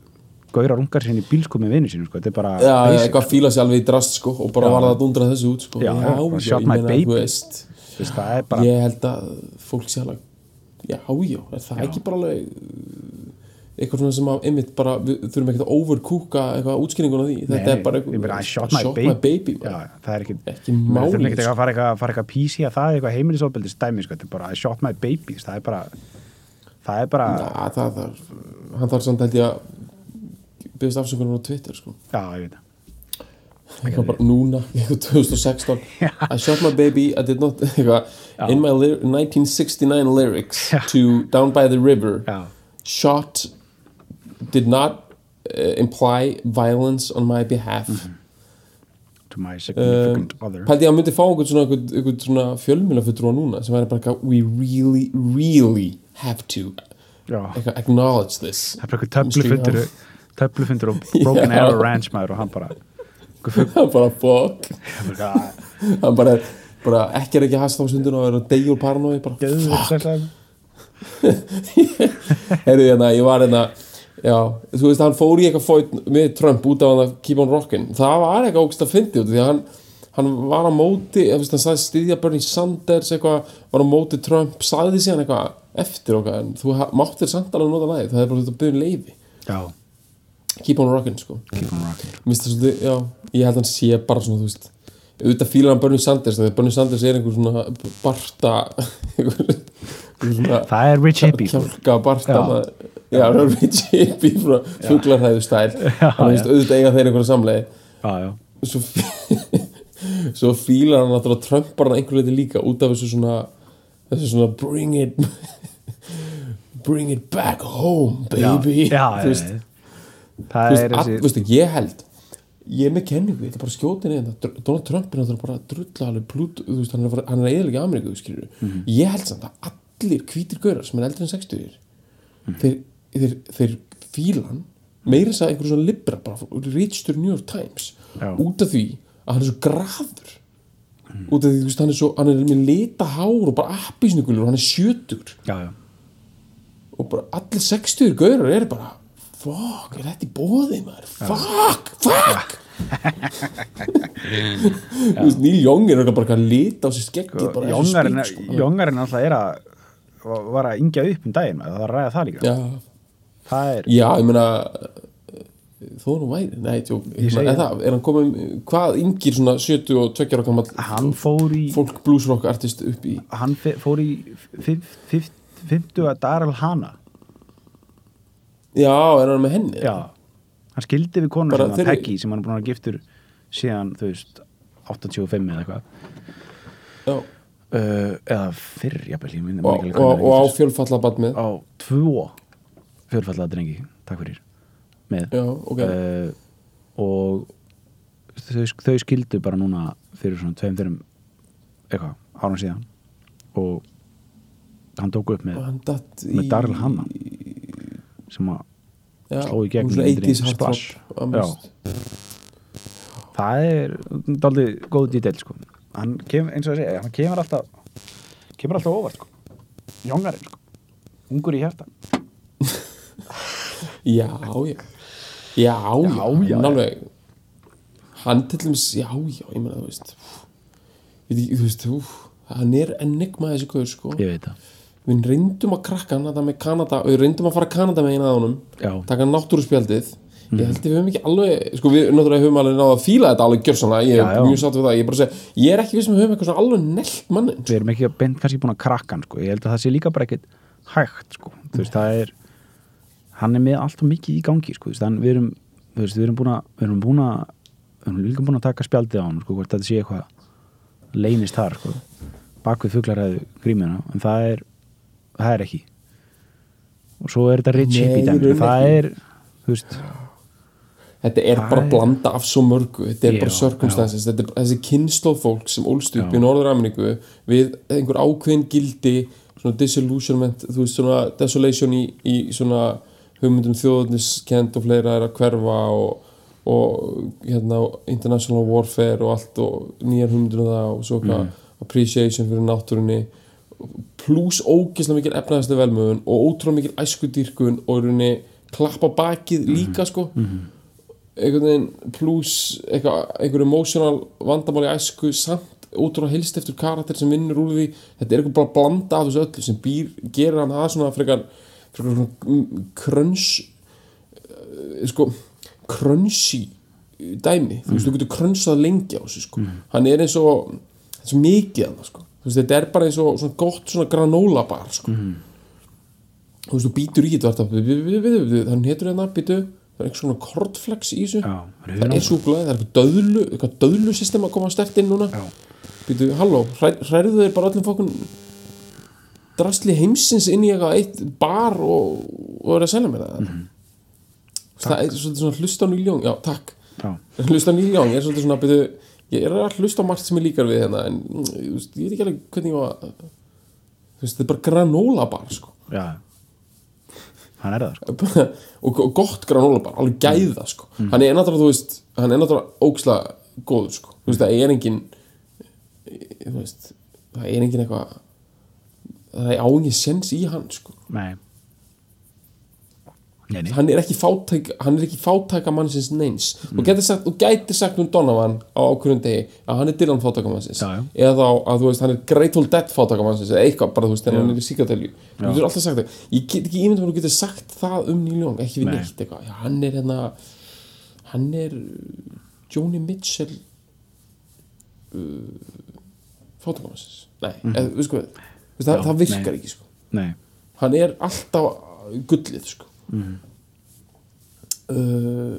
gaurar ungar sinni í bílsku með vinnu sínu sko. þetta er bara já, basic, eitthvað fíla sér alveg í drast sko og bara Já. var það að dundra þessu út sko Já, já, bara shot my baby. veist það er bara ég held að fólk sé alveg já, já, er það Já. ekki bara alveg uh, eitthvað svona sem að einmitt bara, við þurfum ekkert að overkúka eitthvað útskýringuna því, þetta Nei, er bara ég meina, I eitthvað shot my baby, bara. já, það er ekki ekki máli þurfum ekkert sko. eitthvað að fara eitthvað, fara eitthvað písi að það er eitthvað heimilisofbeldis dæmi sko. þetta er bara shot my babies það er bara það er bara, Já, það þarf, hann þarf samt held ég að byggðist afsökunar á Twitter sko. já, ég veit það. Eitthvað bara núna, eitthvað 2016 I shot my baby, I did not eitthvað, in my ly 1969 lyrics Já. to Down by the River. Já, shot did not uh, imply violence on my behalf. To my significant other. Pældi ég að hann myndi fá einhvern svona, einhvern, einhvern svona fjölmjölafutrúa núna sem væri bara eitthvað we really, really have to já, eitthvað, acknowledge this það er bara eitthvað töflufundur töflufundur og Broken. Arrow Ranch maður og hann bara hann bara fuck. Eitthvað hann bara, bara ekki er ekki hast á sundun og er að deyja úr paranoi bara geðveikt stressaður. heyrðu hérna, ég var hérna já, þú veist, hann fór í eitthvað fót með Trump út af hann að keep on rockin. Það var eitthvað ógst að fyndi út af því að hann hann var á móti, ég veist, hann sagði styðja Bernie Sanders eitthvað, var á móti Trump sagði síðan eitthvað eftir okkar en þú máttir samt alveg nota lagið það er bara þetta að byrja leifi já, keep on rockin, sko. Keep on finnst það svolítið, já, ég held að hann sé bara svona, þú veist auðvitað fílar hann Bernie Sanders þegar Bernie Sanders er einhver svona barta einhver, einhver svona það er Rich Hippie sko. kjálka barta Já. já, það er Rich Hippie frá fuglarhæðu stæl. Já, já. auðvitað eiga þeir einhverja samleið. Já, já, svo, svo fílar hann náttúrulega Trumpar hann einhver leiti líka út af þessu svona þessu svona bring it bring it back home baby. Já, já, veist, já, það Þú er veist, að, þessi veistu, ég held ég er með kenningu, ég ætla bara í þetta Donald Trump er bara að drulla alveg plút, þú veist, hann er, að er eðalega Ameríku, Mhm. ég held samt að allir hvítir gaurar sem er eldri en 60 Mhm. þeir, þeir, þeir fílan meira þess að einhverjum svona libra bara reachtur New York Times Já. út af því að hann er svo graður út af því, veist, hann er svo hann er með lita hár og bara appisnugulur og hann er sjötur já, já, og bara allir 60 gaurar eru bara fuck, er þetta í bóði maður? Fuck, fuck! Þú veist, Neil Young er bara að lita á sér skeggi Jóngarinn sko. Alltaf er að var að yngja upp um daginn maður, það var að ræða það líka. Já, það er, já, ég meina þó nú væri, nei, segi er, það, er hann komið, hvað yngir svona 72 ára gammal hann fór í fólk bluesrock artist upp í hann fór í 50 að Daryl Hana já, er hann með henni? Já, hann skildi við konur sem þeirri- Peggy sem hann er búin að giftur síðan, þú veist 85 eða eitthvað. Já, uh, eða fyrr, jafnvel ég minni og, og, og á fjölfallabad með. Á tvo fjölfallaða drengi, takk fyrir með. Já, ok, uh, og þau, þau skildu bara núna fyrir svona tveim fyrir eitthvað, árum síðan. Og hann tók upp með, og hann datt í með sem að sló í gegn svona myndinni 80s hard Splash. rock, að mest. það er daldið góð detail sko. hann kemur, eins og að segja, hann kemur alltaf kemur alltaf óvart sko. Jóngarinn sko. ungur í hjarta já, já já, já, Já, alveg hann til dæmis, já, já, ég meina þú veist þú veist, úf, hann er enigma þessi gaur sko ég veit það við reyndum að krakka þetta með Kanada við reyndum að fara Kanada með eina að honum Já. taka náttúruspjaldið ég held að við höfum ekki alveg sko við náttúrulega höfum alveg náða að fíla þetta alveg gjörsanlega ég Já, er já. mjög satt við það ég er bara að segja ég er ekki við sem höfum eitthvað svona alveg nelt mannin við erum ekki beint kannski búin að krakka hann sko. ég held að það sé líka bara ekkert hægt sko. þú veist, það er hann er með alltaf mikið í gangi sko. þú veist, hann, við erum, þú veist, við erum búin að við erum búin að við erum líka búin að taka spjaldið á hann sko, hvort þetta sé eitthvað leynist þar sko. bak við fuglaræðu grímina en það er, það er ekki. Og svo er þetta hippie í rauninni það er, þú veist. Þetta er bara blanda af svo mörgu. Þetta er Já, bara circumstances þetta er þessi kynnslóð fólk sem ólst upp í Norður Ameríku við einhver ákveðin gildi svona disillusionment þú veist svona desolation í, í svona hugmyndum þjóðniskend og fleira er að hverfa og, og hérna international warfare og allt og nýjar hugmyndur um það og svo hvað appreciation fyrir náttúrunni pluss ógeðslega mikil efnaðaslega velmögun og ótrúlega mikil æskudýrkun og rauninni klappa bakið líka sko. Einhvern veginn pluss einhver emotional vandamál í æsku samt ótrúlega helst eftir karakter sem vinnur úr því. Þetta er eitthvað bara blanda af þessu öllu sem býr, gerir hann það svona frekar, frekar svona mm, kröns eh, sko krönsi dæmi, þú veist, þú getur krönsað lengi á þessu sko, hann er eins og eins og mikið hann sko. þú veist, þetta er bara eins og svona gott svona granóla bar sko. Þú veist, þú býtur í þetta þannig hétur hérna, býtu það er einhvers svona kortflex í þessu. Já, það er súkulega, það er eitthvað döðlu eitthvað döðlu system að koma stert inn núna. Býtu, halló, hræ, hræðu þeir bara öllum fokkun drastli heimsins inn í eitthvað eitt bar og, og er að selja mér það? Mhm. það er svona hlusta á nýljón já, takk, já, hlusta á nýljón ég er svona, býtu, ég er að hlusta á margt sem ég líkar við hérna, en mm, ég, veist, ég veit ekki alveg hvernig ég var þú veist, þetta er bara granóla bar, sko já hann er það sko. og og gott granóla bara, alveg gæða sko. hann er náttúrulega, þú veist hann er náttúrulega ókslega góður sko. þú veist, það er engin þú veist, það er engin eitthvað það er ángið sens í hann sko. nei Nei, nei. hann er ekki fátæk hann er ekki fátæka mannsins neins. Þú gæti sagt, þú gæti sagt um Donovan á ákvörðum degi að hann er Dylan fátæka mannsins. Já, já. eða að þú veist, hann er Grateful Dead fátæka mannsins eða eitthvað bara, þú veist, en hann er í síkatelju þú getur alltaf sagt það, ég get ekki ímyndum að þú getur sagt það um Neil Young, ekki við Nei. neitt eitthvað, já, hann er hérna hann er uh, Joni Mitchell uh, fátæka mannsins. Nei, eða, við sko við, það, það virkar nei. ekki sko. Hann er alltaf gullið sko uh,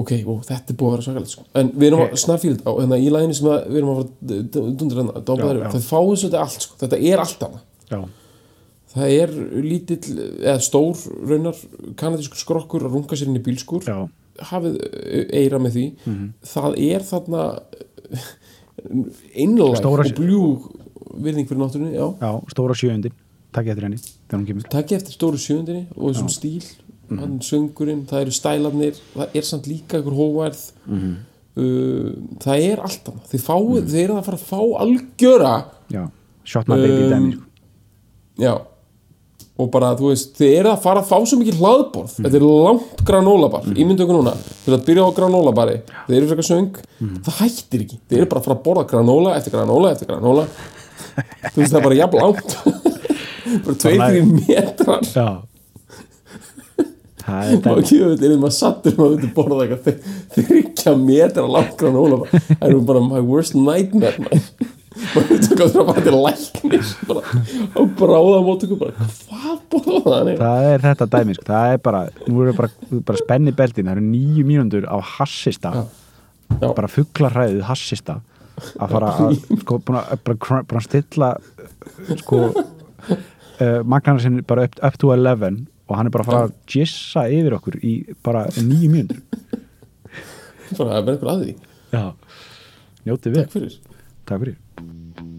ok, ó, þetta er búið að vera svakalegt sko. en við erum Ok. að snarfíld á hérna, í læginu sem við erum að fara dundur hérna, það fáið svolítið allt sko. þetta er allt annað. Það er lítill, eða stór raunar, kanadískur skrokkur að runga sér inn í bílskur já, hafið eira með því. Mhm. það er þarna einlæg Stóra- og bljúg virðing fyrir náttúrunni, já. Já, stóra sjöundin takk eftir henni, þegar hún kemur. Takk eftir stóru sjöndinni og þessum stíl. Hann söngurinn, það eru stælarnir það er samt líka ykkur hóværð uh, það er allt annað. Þið, fáið, þið eru að fara að fá algjöra já, shot my baby Um, dæmi já. Og bara þú veist, þið eru að fara að fá svo mikið hlaðborð, þetta er langt granólabar mm. ímyndu ykkur núna, þið eru að byrja á granólabari þið eru frekar söng, það hættir ekki. Þið eru bara að fara að borða granóla eftir granóla eftir granóla þú veist það er bara jafn langt bara tveir, Bara- þrjir metrar. Já. Og ekki veit, er maður sattur maður veitur borða eitthvað þryggja metra langt granóla það er bara my worst nightmare maður. Það er að fara til læknis bara á bráða mótöku bara hvað borða það það er þetta dæmi sko. það er bara, nú eru bara, bara spenni beltin það eru nýju mínúndur á hassista. Já. bara fugglarhræðið hassista. Að fara að sko, bara, bara að stilla sko uh, magnarna sinni bara up, up to 11 og hann er bara að fara að gissa yfir okkur í bara nýju mínúndur bara að vera eitthvað að því. Já, njótið við takk fyrir. Takk fyrir